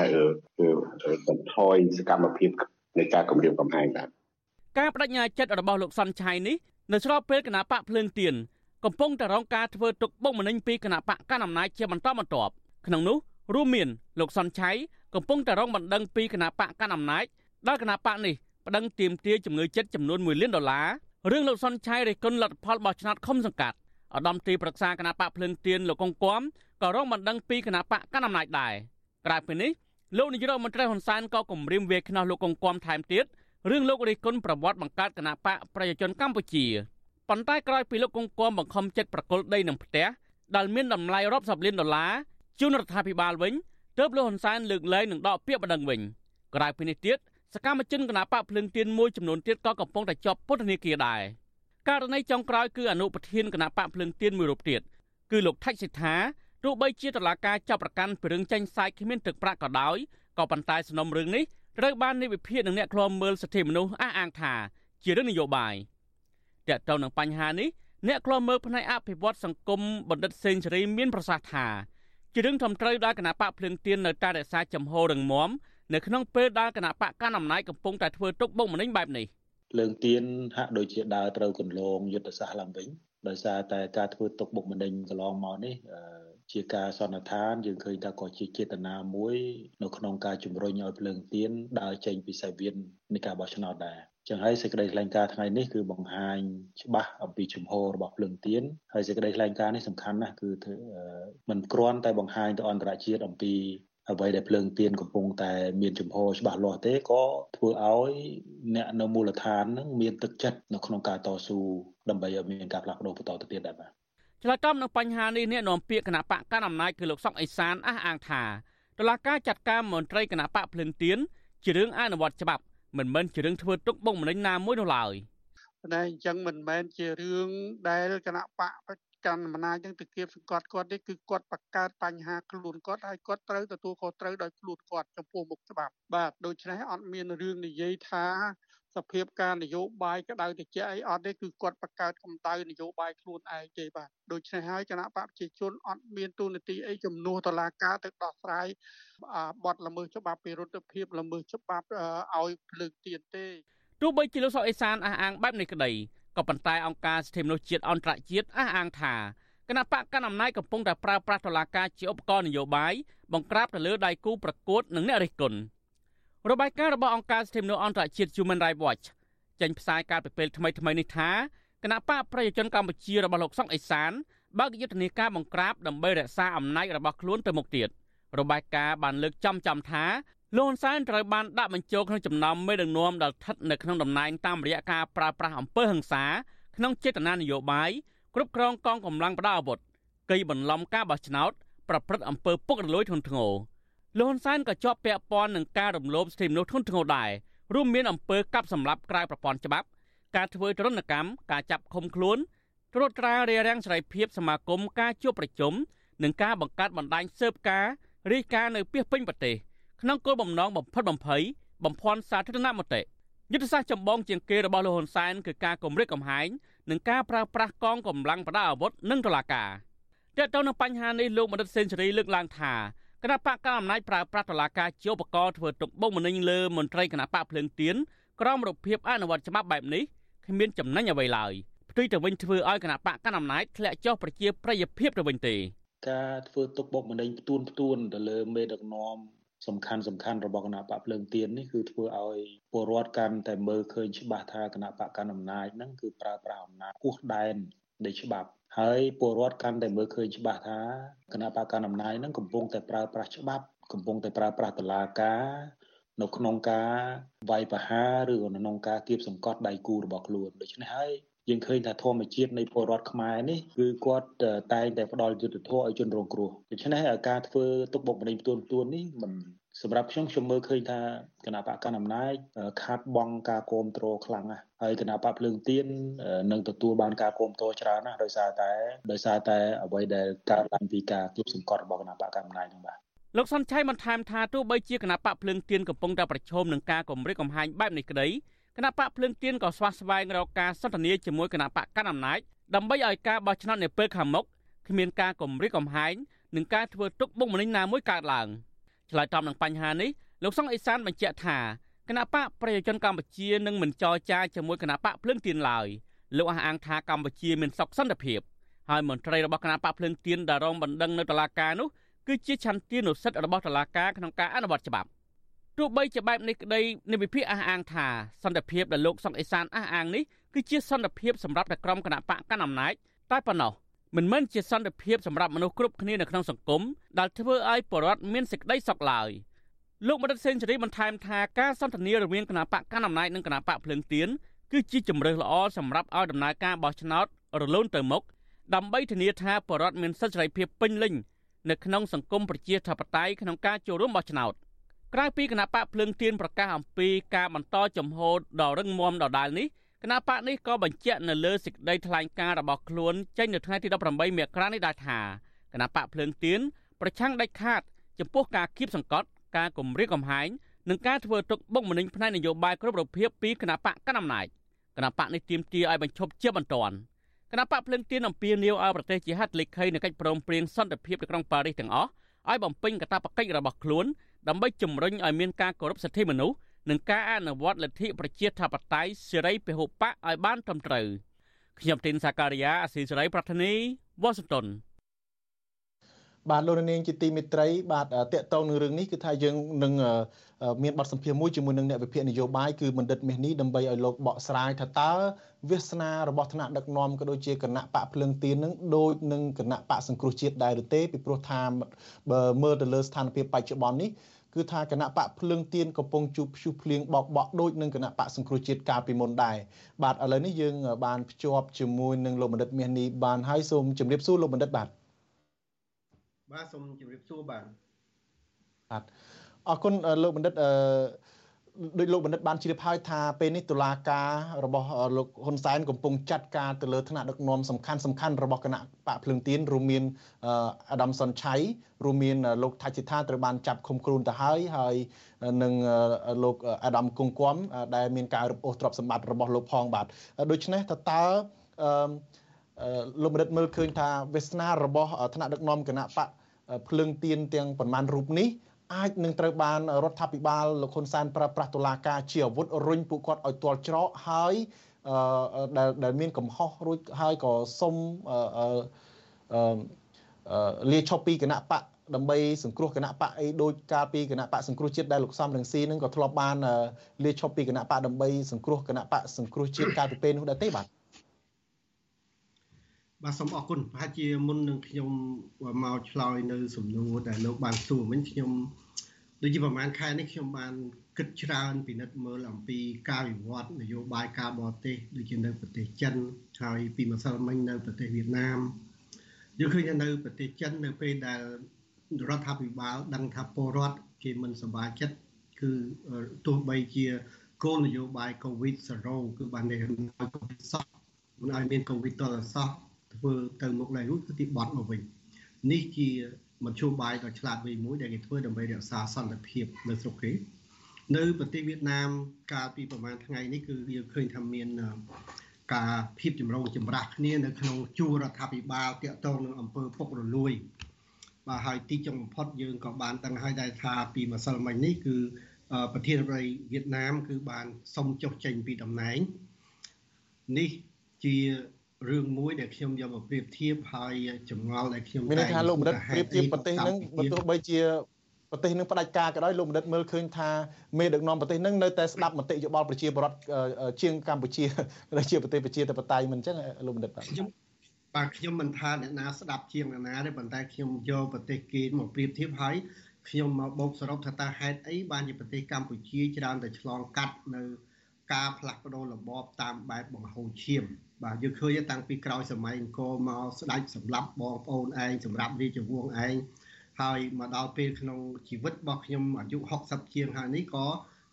បន្ថយសកម្មភាពនៃការគម្រាមកំហែងបាទការបដិញ្ញាចិត្តរបស់លោកសុនឆៃនេះនៅស្របពេលគណៈបកភ្លើងទៀនកំពុងតែរងការធ្វើទុកបុកម្នេញពីគណៈបកកណ្ដាលអំណាចជាបន្តបន្ទាប់ក្នុងនោះរួមមានលោកសុនឆៃកំពុងតែរងបណ្ដឹងពីគណៈបកកណ្ដាលអំណាចដែលគណៈបកនេះប្តឹងទាមទារជំងឺចិត្តចំនួន1លានដុល្លាររឿងលោកសុនឆៃរិះគន់លទ្ធផលបោះឆ្នោតឃុំសង្កាត់ ឧត្តមទីប្រឹក្សាគណៈបកភ្លឹងទៀនលោកកុងគំក៏រងបណ្ដឹងពីគណៈបកកណ្ដាលអំណាចដែរក្រៅពីនេះលោកនាយករដ្ឋមន្ត្រីហ៊ុនសែនក៏គម្រាមវាយខ្នោះលោកកុងគំថែមទៀតរឿងលោករិះគន់ប្រវត្តិបង្កើតគណៈបកប្រជាជនកម្ពុជាប៉ុន្តែក្រោយពីលោកកុងគំបង្ខំចិត្តប្រកុលដីនឹងផ្ទះដែលមានតម្លៃរាប់សិបលានដុល្លារជូនរដ្ឋាភិបាលវិញទើបលោកហ៊ុនសែនលើកលែងនឹងដកពាក្យបណ្ដឹងវិញក្រៅពីនេះទៀតសកម្មជនគណបកភ្លឹងទៀនមួយចំនួនទៀតក៏កំពុងតែជាប់ពន្ធនាគារដែរ ករណីចុងក្រោយគឺអនុប្រធានគណបកភ្លឹងទៀនមួយរូបទៀតគឺលោកថៃសិដ្ឋាទោះបីជាតឡាការចាប់ប្រកាន់ពីរឿងចាញ់សាយគ្មានទឹកប្រាក់ក៏ដោយក៏ប៉ុន្តែសំណុំរឿងនេះត្រូវបាននៃវិភាគនិងអ្នកខ្លាំមើលសិទ្ធិមនុស្សអះអាងថាជារឿងនយោបាយតើតើនឹងបញ្ហានេះអ្នកខ្លាំមើលផ្នែកអភិវឌ្ឍសង្គមបណ្ឌិតសេងសេរីមានប្រសាសន៍ថាជារឿងធំត្រូវដែលគណៈបកភ្លឹងទៀននៅតែរក្សាចំហររឹងមាំនៅក្នុងពេលដែលគណៈបកកណ្ដាលអំណាចកំពុងតែធ្វើទុកបុកម្នេញបែបនេះ លើងទៀនហាក់ដូចជាដើរត្រូវគន្លងយុទ្ធសាស្ត្រឡើងវិញដោយសារតែការធ្វើទុកបុកម្នេញកន្លងមកនេះជាការសន្និដ្ឋានយើងឃើញថាក៏ជាចេតនាមួយនៅក្នុងការជំរុញឲ្យភ្លើងទៀនដើរចេញពីសាច់វៀននៃការបោះឆ្នោតដែរចឹងហើយសេចក្តីថ្លែងការណ៍ថ្ងៃនេះគឺបង្ហាញច្បាស់អំពីជំហររបស់ភ្លើងទៀនហើយសេចក្តីថ្លែងការណ៍នេះសំខាន់ណាស់គឺមិនគ្រាន់តែបង្ហាញទៅអន្តរជាតិអំពី អ្វីដែលភ្លើងទៀនកំពុងតែមានចំហច្បាស់លាស់ទេក៏ធ្វើឲ្យអ្នកនៅមូលដ្ឋាននឹងមានទឹកចិត្តនៅក្នុងការតស៊ូដើម្បីឲ្យមានការផ្លាស់ប្ដូរបន្តទៅទៀតដែរបាទឆ្លើយតបនឹងបញ្ហានេះអ្នកនាំពាក្យគណៈបកកណ្ដាលអំណាចគឺលោកសុកអេសានអះអាងថាតឡាការចាត់ការមន្ត្រីគណៈបកភ្លឹងទៀនជារឿងអនុវត្តច្បាប់មិនមែនជារឿងធ្វើទុកបុកម្នេញណាមួយនោះឡើយតែអញ្ចឹងមិនមែនជារឿងដែលគណៈបក កាន់អំណាចនឹងទៅគៀបសង្កត់គាត់នេះគឺគាត់បង្កើតបញ្ហាខ្លួនគាត់ហើយគាត់ត្រូវទទួលខុសត្រូវដោយខ្លួនគាត់ចំពោះមុខច្បាប់បាទដូច្នេះអត់មានរឿងនិយាយថាសភាពការនយោបាយក្តៅតិចអីអត់ទេគឺគាត់បង្កើតកម្ដៅនយោបាយខ្លួនឯងទេបាទដូច្នេះហើយគណៈបកប្រជាជនអត់មានទូនាទីអីជំនួសតឡាការទៅដោះស្រាយបទល្មើសច្បាប់ពីរដ្ឋភាពល្មើសច្បាប់ឲ្យភ្លើងទៀនទេទោះបីជាលោកសុកអេសានអះអាងបែបនេះក្តី ក៏ប៉ុន្តែអង្គការសិទ្ធិមនុស្សជាតិអន្តរជាតិអះអាងថាគណៈបកកណ្ដាលអំណាចកំពុងតែប្រើប្រាស់តុលាការជាឧបករណ៍នយោបាយបង្ក្រាបទៅលើដៃគូប្រកួតនិងអ្នករិះគន់របាយការណ៍របស់អង្គការសិទ្ធិមនុស្សអន្តរជាតិ Human Rights Watch ចេញផ្សាយកាលពីពេលថ្មីថ្មីនេះថាគណៈបកប្រជាជនកម្ពុជារបស់លោកសុកអេសានបើកយុទ្ធនាការបង្ក្រាបដើម្បីរក្សាអំណាចរបស់ខ្លួនទៅមុខទៀតរបាយការណ៍បានលើកចំចំថា លោកហ៊ុនសែនត្រូវបានដាក់បញ្ចូលក្នុងចំណោមមេដឹកនាំដែលស្ថិតនៅក្នុងតំណែងតាមរយៈការប្រើប្រាស់អំពើហិង្សាក្នុងចេតនានយោបាយគ្រប់គ្រងកងកម្លាំងប្រដាប់អាវុធកៃបន្លំការបោះឆ្នោតប្រព្រឹត្តអំពើពុករលួយធ្ងន់ធ្ងរលោកហ៊ុនសែនក៏ជាប់ពាក់ព័ន្ធនឹងការរំលោភសិទ្ធិមនុស្សធ្ងន់ធ្ងរដែររួមមានអំពើកាប់សម្លាប់ក្រៅប្រព័ន្ធច្បាប់ ការធ្វើទរណកម្មការចាប់ឃុំខ្លួនត្រួតត្រារារាំងសេរីភាពសមាគមការជួបប្រជុំនិងការបង្កើតបណ្ដាញស៊ើបការរាយការណ៍នៅពាសពេញប្រទេស ក្នុងគោលបំណងបំផិតបំភ័យបំភាន់សាធារណមតិយុទ្ធសាស្ត្រចម្បងជាងគេរបស់លោកហ៊ុនសែនគឺការគម្រិតកំហែងនិងការប្រើប្រាស់កងកម្លាំងប្រដាប់អាវុធនិងតុលាការទាក់ទងនឹងបញ្ហានេះលោកមនិតសេនស៊ូរីលើកឡើងថាគណៈបកកណ្ដាលអំណាចប្រើប្រាស់តុលាការជាឧបករណ៍ធ្វើទុកបុកម្នេញលើមន្ត្រីគណៈបកភ្លើងទៀនក្រមរបៀបអនុវត្តច្បាប់បែបនេះគ្មានចំណេញអ្វីឡើយផ្ទុយទៅវិញធ្វើឲ្យគណៈបកកណ្ដាលអំណាចធ្លាក់ចុះប្រជាប្រិយភាពទៅវិញទេការធ្វើទុកបុកម្នេញផ្ទួនផ្ទួនទៅលើមេដឹកនាំ សំខាន់សំខាន់របស់គណៈបកភ្លើងទៀននេះគឺធ្វើឲ្យពលរដ្ឋកាន់តែមើលឃើញច្បាស់ថាគណៈបកកណ្ដាលអំណាចហ្នឹងគឺប្រើប្រាស់អំណាចហួសដែននៃច្បាប់ហើយពលរដ្ឋកាន់តែមើលឃើញច្បាស់ថាគណៈបកកណ្ដាលអំណាចហ្នឹងកំពុងតែប្រើប្រាស់ច្បាប់កំពុងតែប្រើប្រាស់តឡាការនៅក្នុងការវាយប្រហារឬក៏នៅក្នុងការគៀបសង្កត់ដៃគូរបស់ខ្លួនដូច្នេះហើយ យើងឃើញថាធម្មជាតិនៃពលរដ្ឋខ្មែរនេះគឺគាត់តែងតែផ្ដល់យុទ្ធធម៌ឲ្យជនរងគ្រោះដូច្នេះការធ្វើទុកបុកម្នេញផ្ទួនផ្ទួននេះមិនសម្រាប់ខ្ញុំខ្ញុំមើលឃើញថាគណៈបកកណ្ដាលអំណាចខាត់បងការគ្រប់គ្រងខ្លាំងណាស់ហើយគណៈបកភ្លើងទៀននឹងទទួលបានការគ្រប់គ្រងច្រើនណាស់ដោយសារតែដោយសារតែអ្វីដែលកើតឡើងពីការគៀបសង្កត់របស់គណៈបកកណ្ដាលអំណាចហ្នឹងបាទលោកសុនឆៃបន្ថែមថាទោះបីជាគណៈបកភ្លើងទៀនកំពុងតែប្រឈមនឹងការគម្រិតកំហែងបែបនេះក្តី គណៈបកភ្លើងទៀនក៏ស្វាស្វែងរកការសន្ទនាជាមួយគណៈបកកណ្ដាលអំណាចដើម្បីឲ្យការបោះឆ្នោតនៅពេលខាងមុខគ្មានការគម្រិតកំហែងនិងការធ្វើទុកបុកម្នេញណាមួយកើតឡើងឆ្លើយតបនឹងបញ្ហានេះលោកសុងអេសានបញ្ជាក់ថាគណៈបកប្រជាជនកម្ពុជានឹងមិនចរចាជាមួយគណៈបកភ្លើងទៀនឡើយលោកអះអាងថាកម្ពុជាមានសុខសន្តិភាពហើយមន្ត្រីរបស់គណៈបកភ្លើងទៀនដែលរងបណ្ដឹងនៅតុលាការនោះគឺជាឆន្ទានុសិទ្ធិរបស់តុលាការក្នុងការអនុវត្តច្បាប់ ទោះបីជាបែបនេះក្តីនិវិភាកអះអាងថាសន្តិភាពដែលលោកសុកអេសានអះអាងនេះគឺជាសន្តិភាពសម្រាប់តែក្រុមគណៈបកកណ្ដាលអំណាចតែប៉ុណ្ណោះមិនមែនជាសន្តិភាពសម្រាប់មនុស្សគ្រប់គ្នានៅក្នុងសង្គមដែលធ្វើឲ្យប្រជាពលរដ្ឋមានសេចក្តីសុខឡើយលោកមនិតសេនស៊ូរីបន្ថែមថាការសន្ទនារវាងគណៈបកកណ្ដាលអំណាចនិងគណៈបកភ្លើងទៀនគឺជាជំរើសល្អសម្រាប់ឲ្យដំណើរការបោះឆ្នោតរលូនទៅមុខដើម្បីធានាថាប្រជាពលរដ្ឋមានសិទ្ធិសេរីភាពពេញលេញនៅក្នុងសង្គមប្រជាធិបតេយ្យក្នុងការចូលរួមបោះឆ្នោត ក្រៅពីគណៈបកភ្លើងទៀនប្រកាសអំពីការបន្តចំហដ៏រឹងមាំដដែលនេះគណៈបកនេះក៏បញ្ជាក់នៅលើសេចក្តីថ្លែងការណ៍របស់ខ្លួនចេញនៅថ្ងៃទី18មករានេះដែរថាគណៈបកភ្លើងទៀនប្រឆាំងដាច់ខាត ចំពោះការគៀបសង្កត់ការគម្រាមកំហែងនិងការធ្វើទុកបុកម្នេញផ្នែកនយោបាយគ្រប់រូបភាពពីគណៈបកកណ្ដាលអំណាចគណៈបកនេះទាមទារឲ្យបញ្ឈប់ជាបន្ទាន់គណៈបកភ្លឹងទៀនអំពាវនាវឲ្យប្រទេសជាហត្ថលេខីនៃកិច្ចព្រមព្រៀងសន្តិភាពនៅក្រុងប៉ារីសទាំងអស់ឲ្យបំពេញកាតព្វកិច្ចរបស់ខ្លួន ដើម្បីជំរុញឲ្យមានការគោរពសិទ្ធិមនុស្សនិងការអនុវត្តលទ្ធិប្រជាធិបតេយ្យសេរីពហុបកឲ្យបានត្រឹមត្រូវខ្ញុំទីនសាការីយ៉ាអស៊ីសេរី ប្រធានីវ៉ាស៊ីនតោនបាទលោកនាងជាទីមេត្រីបាទតកតងនឹងរឿងនេះគឺថាយើងនឹងមានបទសម្ភាសន៍មួយជាមួយនឹងអ្នកវិភាគនយោបាយគឺបណ្ឌិតមាសនេះដើម្បីឲ្យលោកបកស្រាយថាតើវាសនារបស់ថ្នាក់ដឹកនាំក៏ដូចជាគណៈបកភ្លើងទៀននឹងដូចនឹងគណៈបកសង្គ្រោះជាតិដែរឬទេពីព្រោះថាបើមើលទៅលើស្ថានភាពបច្ចុប្បន្ននេះ គឺថាគណៈបកភ្លើងទៀនកំពុងជួបព្យុះភ្លៀងបោកបក់ដូចនឹងគណៈបកសង្គ្រោះជាតិកាលពីមុនដែរបាទឥឡូវនេះយើងបានភ្ជាប់ជាមួយនឹងលោកបណ្ឌិតមាសនេះបានហើយសូមជម្រាបសួរលោកបណ្ឌិតបាទបាទសូមជម្រាបសួរបាទបាទអរគុណលោកបណ្ឌិតអឺ ដោយលោកបណ្ឌិតបានជ្រាបហើយថាពេលនេះតុលាការរបស់លោកហ៊ុនសែនកំពុងចាត់ការទៅលើថ្នាក់ដឹកនាំសំខាន់សំខាន់របស់គណៈបកភ្លើងទៀនរួមមានអាដាមសុនឆៃរួមមានលោកថាច់សិដ្ឋាត្រូវបានចាប់ឃុំខ្លួនទៅហើយហើយនឹងលោកអាដាមគង្គគំដែលមានការរឹបអូសទ្រព្យសម្បត្តិរបស់លោកផងបាទដូច្នេះតើតើអឺលោកបណ្ឌិតមើលឃើញថាវាសនារបស់ថ្នាក់ដឹកនាំគណៈបកភ្លើងទៀនទាំងប្រមាណរូបនេះ អាចនឹងត្រូវបានរដ្ឋាភិបាលលោកហ៊ុនសែនប្រើប្រាស់តុលាការជាអាវុធរុញពួកគាត់ឲ្យទាល់ច្រកហើយដែលដែលមានកំហុសរួចហើយក៏សុំលាឈប់ពីគណៈបកដើម្បីសង្គ្រោះគណៈបកអីដោយការពីគណៈបកសង្គ្រោះជាតិដែលលោកសំរងស៊ីនឹងក៏ធ្លាប់បានលាឈប់ពីគណៈបកដើម្បីសង្គ្រោះគណៈបកសង្គ្រោះជាតិកាលពីពេលនោះដែរទេបាទ បាទសូមអរគុណប្រហែលជាមុននឹងខ្ញុំមកឆ្លើយនៅសំណួរដែលលោកបានសួរវិញខ្ញុំដូចជាប្រហែលខែនេះខ្ញុំបានគិតច្រើនពិនិត្យមើលអំពីការវិវត្តនយោបាយការបរទេសដូចជានៅប្រទេសចិនហើយពីម្សិលមិញនៅប្រទេសវៀតណាមយើងឃើញថានៅប្រទេសចិននៅពេលដែលរដ្ឋាភិបាលដឹងថាពលរដ្ឋគេមិនសប្បាយចិត្តគឺទោះបីជាគោលនយោបាយកូវីដ0គឺបានន័យថាកូវីដសោះមិនឲ្យមានកូវីដតទៅសោះ ធ្វើទៅមុខឡើងរួចគឺទីបត់មកវិញនេះជាមធ្យោបាយដ៏ឆ្លាតវៃមួយដែលគេធ្វើដើម្បីរក្សាសន្តិភាពនៅស្រុកគេនៅប្រទេសវៀតណាមកាលពីប្រហែលថ្ងៃនេះគឺយើងឃើញថាមានការភាពចម្រូងចម្រាសគ្នានៅក្នុងជួររដ្ឋាភិបាលតាក់ទងនឹងអង្គើពុករលួយបាទហើយទីចុងបំផុតយើងក៏បានដឹងហើយដែរថាពីម្សិលមិញនេះគឺប្រធានាធិបតីវៀតណាម គឺបានសុំចុះចេញពីតំណែងនេះជា រឿងមួយដែលខ្ញុំយកមកប្រៀបធៀបហើយចម្ងល់ដែលខ្ញុំមានន័យថាលោកបណ្ឌិតប្រៀបធៀបប្រទេសហ្នឹងបើទោះបីជាប្រទេសនឹងផ្ដាច់ការក៏ដោយលោកបណ្ឌិតមើលឃើញថាមេដឹកនាំប្រទេសនឹងនៅតែស្ដាប់មតិយោបល់ប្រជាពលរដ្ឋជាងកម្ពុជាដែលជាប្រទេសប្រជាធិបតេយ្យមិនអញ្ចឹងលោកបណ្ឌិតបាទខ្ញុំបាទខ្ញុំមិនថាអ្នកណាស្ដាប់ជាងអ្នកណាទេប៉ុន្តែខ្ញុំយកប្រទេសគេមកប្រៀបធៀបហើយខ្ញុំមកបូកសរុបថាតើហេតុអីបានជាប្រទេសកម្ពុជាច្រើនតែឆ្លងកាត់នៅការផ្លាស់ប្ដូររបបតាមបែបបង្ហូរឈាមបាទយើងឃើញតាំងពីក្រោយសម័យអង្គរមកស្ដេចសម្លាប់បងប្អូនឯងសម្រាប់រាជវង្សឯងហើយមកដល់ពេលក្នុងជីវិតរបស់ខ្ញុំអាយុ60ជាងហើយនេះក៏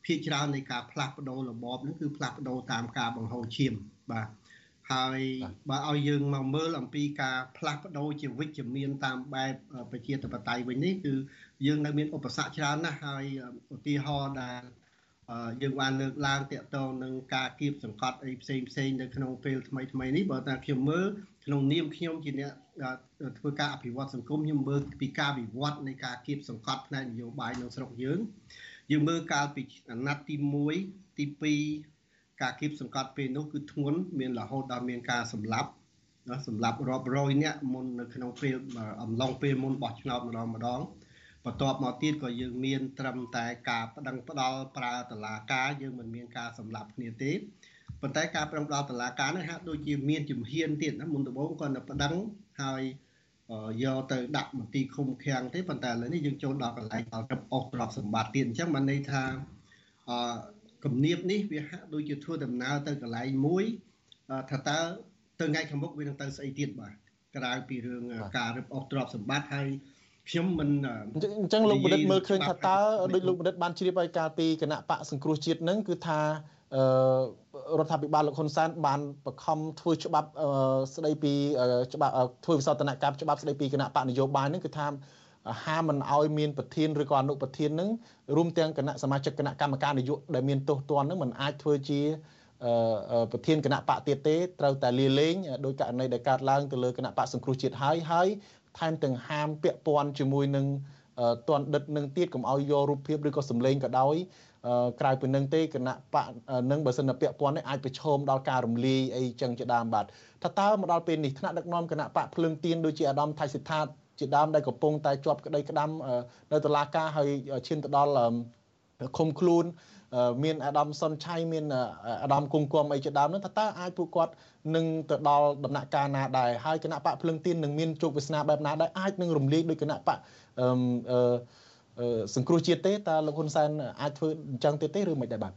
ភាគច្រើននៃការផ្លាស់ប្ដូររបបនេះគឺផ្លាស់ប្ដូរតាមការបង្ហូរឈាមបាទហើយបើឲ្យយើងមកមើលអំពីការផ្លាស់ប្ដូរជាវិជ្ជមានតាមបែបប្រជាធិបតេយ្យវិញនេះគឺយើងនៅមានឧបសគ្គច្រើនណាស់ហើយឧទាហរណ៍ដែល យើងបានលើកឡើងតាក់ទងនឹងការគៀបសង្កត់អីផ្សេងផ្សេងនៅក្នុងពេលថ្មីថ្មីនេះបើតាខ្ញុំមើលក្នុងនាមខ្ញុំជាអ្នកធ្វើការអភិវឌ្ឍសង្គមខ្ញុំមើលពីការវិវត្តនៃការគៀបសង្កត់ផ្នែកនយោបាយនៅស្រុកយើងយើងមើលកាលពីអាណត្តិទី1ទី2ការគៀបសង្កត់ពេលនោះគឺធ្ងន់មានរហូតដល់មានការសម្លាប់សម្រាប់រាប់រយនាក់មុននៅក្នុងពេលអំឡុងពេលមុនបោះឆ្នោតម្ដងម្ដង បន្ទាប់មកទៀតក៏យើងមានត្រឹមតែការប្តឹងផ្ដាល់ប្រើតឡាការយើងមិនមានការសម្លាប់គ្នាទេប៉ុន្តែការប្រឹងផ្ដាល់តឡាការនេះហាក់ដូចជាមានជំហានទៀតណាមុនដំបូងគាត់ទៅប្តឹងហើយយកទៅដាក់មន្ទីរឃុំឃាំងទេប៉ុន្តែឥឡូវនេះយើងចូលដល់កន្លែងដល់រឹបអូសទ្រព្យសម្បត្តិទៀតអញ្ចឹងបានន័យថាអឺគំនាបនេះវាហាក់ដូចជាធ្វើដំណើរទៅកន្លែងមួយថាតើទៅថ្ងៃខាងមុខវានឹងទៅស្អីទៀតបាទក្រៅពីរឿងការរឹបអូសទ្រព្យសម្បត្តិហើយ ខ្ញុំមិនអញ្ចឹងលោកបណ្ឌិតមើលឃើញថាតើដូចលោកបណ្ឌិតបានជ្រាបឲ្យកាលពីគណៈបកសង្គ្រោះជាតិនឹងគឺថាអឺរដ្ឋាភិបាលលោកហ៊ុនសែនបានបខំធ្វើច្បាប់ស្ដីពីច្បាប់ធ្វើវិសោធនកម្មច្បាប់ស្ដីពីគណៈបកនយោបាយនឹងគឺថាហាមមិនឲ្យមានប្រធានឬក៏អនុប្រធាននឹងរួមទាំងគណៈសមាជិកគណៈកម្មការនយោបាយដែលមានទោសទណ្ឌនឹងមិនអាចធ្វើជាប្រធានគណៈបកទៀតទេត្រូវតែលាលែងដោយករណីដែលកើតឡើងទៅលើគណៈបកសង្គ្រោះជាតិហើយហើយ ថែមទាំងហាមពាក់ព័ន្ធជាមួយនឹងតនដិតនឹងទៀតកុំឲ្យយករូបភាពឬក៏សម្លេងក៏ដោយក្រៅពីនឹងទេគណៈបកនឹងបើសិនតែពាក់ព័ន្ធនេះអាចប្រឈមដល់ការរំលាយអីចឹងជាដើមបាទថាតើមកដល់ពេលនេះថ្នាក់ដឹកនាំគណៈបកភ្លើងទៀនដូចជាអាដាមថៃសិដ្ឋាជាដើមដែលកំពុងតែជាប់ក្តីក្តាំនៅតុលាការហើយឈានទៅដល់ឃុំខ្លួន មានអាដាមសុនឆៃមានអាដាមគង្គគំអីជាដើមនោះថាតើអាចពួកគាត់នឹងទៅដល់ដំណាក់កាលណាដែរហើយគណៈបកភ្លឹងទៀននឹងមានជោគវាសនាបែបណាដែរអាចនឹងរំលាយដោយគណៈបកអឺសង្គ្រោះជាតិទេតើលោកហ៊ុនសែនអាចធ្វើអញ្ចឹងទៀតទេឬមិនដែរបាទ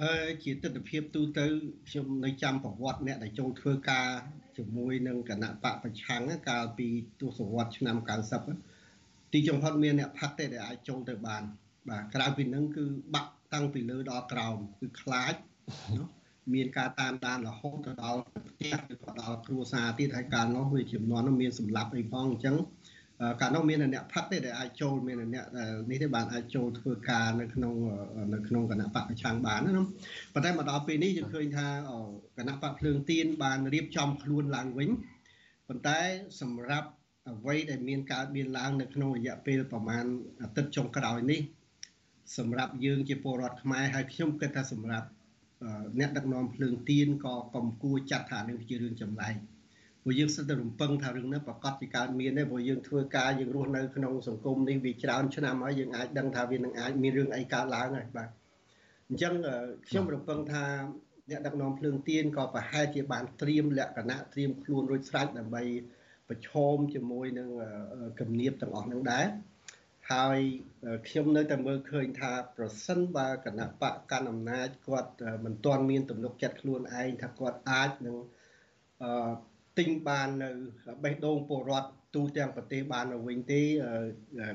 អឺជាទស្សនវិជ្ជាទូទៅខ្ញុំនៅចាំប្រវត្តិអ្នកដែលចូលធ្វើការជាមួយនឹងគណៈបកប្រឆាំងកាលពីទសវត្សរ៍ឆ្នាំ90ទីចុងផុតមានអ្នកផាត់ទេដែលអាចចូលទៅបាន បាទក្រៅពីនឹងគឺបាក់តាំងពីលើដល់ក្រោមគឺខ្លាចណាមានការតាមដានរហូតទៅដល់ផ្ទះឬក៏ដល់គ្រួសារទៀតហើយកាលនោះវាចំនួននោះមានសម្លាប់អីផងអញ្ចឹងកាលនោះមានអ្នកផឹកទេដែលអាចចូលមានអ្នកនេះទេបានអាចចូលធ្វើការនៅក្នុងនៅក្នុងគណៈបកប្រឆាំងបានណាប៉ុន្តែមកដល់ពេលនេះយើងឃើញថាគណៈបកភ្លើងទៀនបានរៀបចំខ្លួនឡើងវិញប៉ុន្តែសម្រាប់អ្វីដែលមានកើតមានឡើងនៅក្នុងរយៈពេលប្រហែលអាទិត្យចុងក្រោយនេះ សម្រាប់យើងជាពលរដ្ឋខ្មែរហើយខ្ញុំគិតថាសម្រាប់អ្នកដឹកនាំភ្លើងទៀនក៏កំគួរចាត់ថានឹងជារឿងចម្លែកព្រោះយើងសិតតែរំពឹងថារឿងនេះប្រកាសជាកើតមានទេព្រោះយើងធ្វើការយើងរស់នៅក្នុងសង្គមនេះវាច្រើនឆ្នាំហើយយើងអាចដឹងថាវានឹងអាចមានរឿងអីកើតឡើងហើយបាទអញ្ចឹងខ្ញុំរំពឹងថាអ្នកដឹកនាំភ្លើងទៀនក៏ប្រហែលជាបានត្រៀមលក្ខណៈត្រៀមខ្លួនរួចស្រេចដើម្បីប្រឈមជាមួយនឹងគំនាបទាំងអស់នឹងដែរ ហើយខ្ញុំនៅតែមើលឃើញថាប្រសិនបើគណៈបកកាន់អំណាចគាត់មិនទាន់មានទំនុកចិត្តខ្លួនឯងថាគាត់អាចនឹងអឺទិញបាននៅបេះដូងពលរដ្ឋទូទាំងប្រទេសបានទៅវិញទេ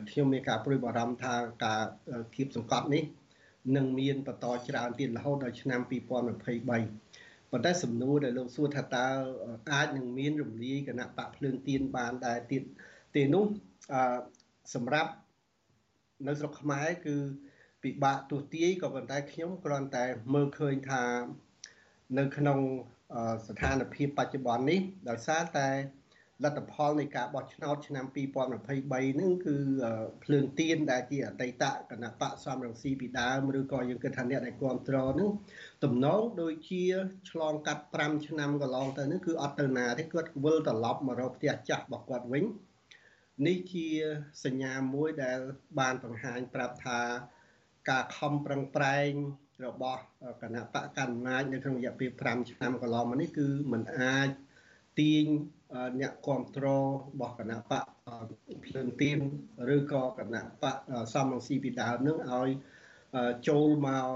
ខ្ញុំមានការព្រួយបារម្ភថាការគៀបសង្កត់នេះនឹងមានបន្តច្រើនទៀតរហូតដល់ឆ្នាំ2023ប៉ុន្តែសំណួរដែលលោកសួរថាតើអាចនឹងមានរំលាយគណៈបកភ្លើងទៀនបានដែរទៀតទេនោះអឺសម្រាប់ នៅស្រុកខ្មែរគឺពិបាកទស្សទាយក៏ប៉ុន្តែខ្ញុំគ្រាន់តែមើលឃើញថានៅក្នុងស្ថានភាពបច្ចុប្បន្ននេះដោយសារតែលទ្ធផលនៃការបោះឆ្នោតឆ្នាំ2023ហ្នឹងគឺភ្លើងទៀនដែលជាអតីតគណៈបកសំរងស៊ីពីដើមឬក៏យើងគិតថាអ្នកដែលគ្រប់គ្រងហ្នឹងទំនងដូចជាឆ្លងកាត់5ឆ្នាំកន្លងទៅនេះគឺអត់ទៅណាទេគាត់វិលត្រឡប់មករកផ្ទះចាស់របស់គាត់វិញ នេះជាសញ្ញាមួយដែលបានបង្ហាញប្រាប់ថាការខំប្រឹងប្រែងរបស់គណៈបកកណ្ដាលនៅក្នុងរយៈពេល5ឆ្នាំកន្លងមកនេះគឺมันអាចទាញអ្នកគ្រប់គ្រងរបស់គណៈបកភ្លើងទៀនឬក៏គណៈបកសំរងស៊ីពីដើមនឹងឲ្យ ចូលមក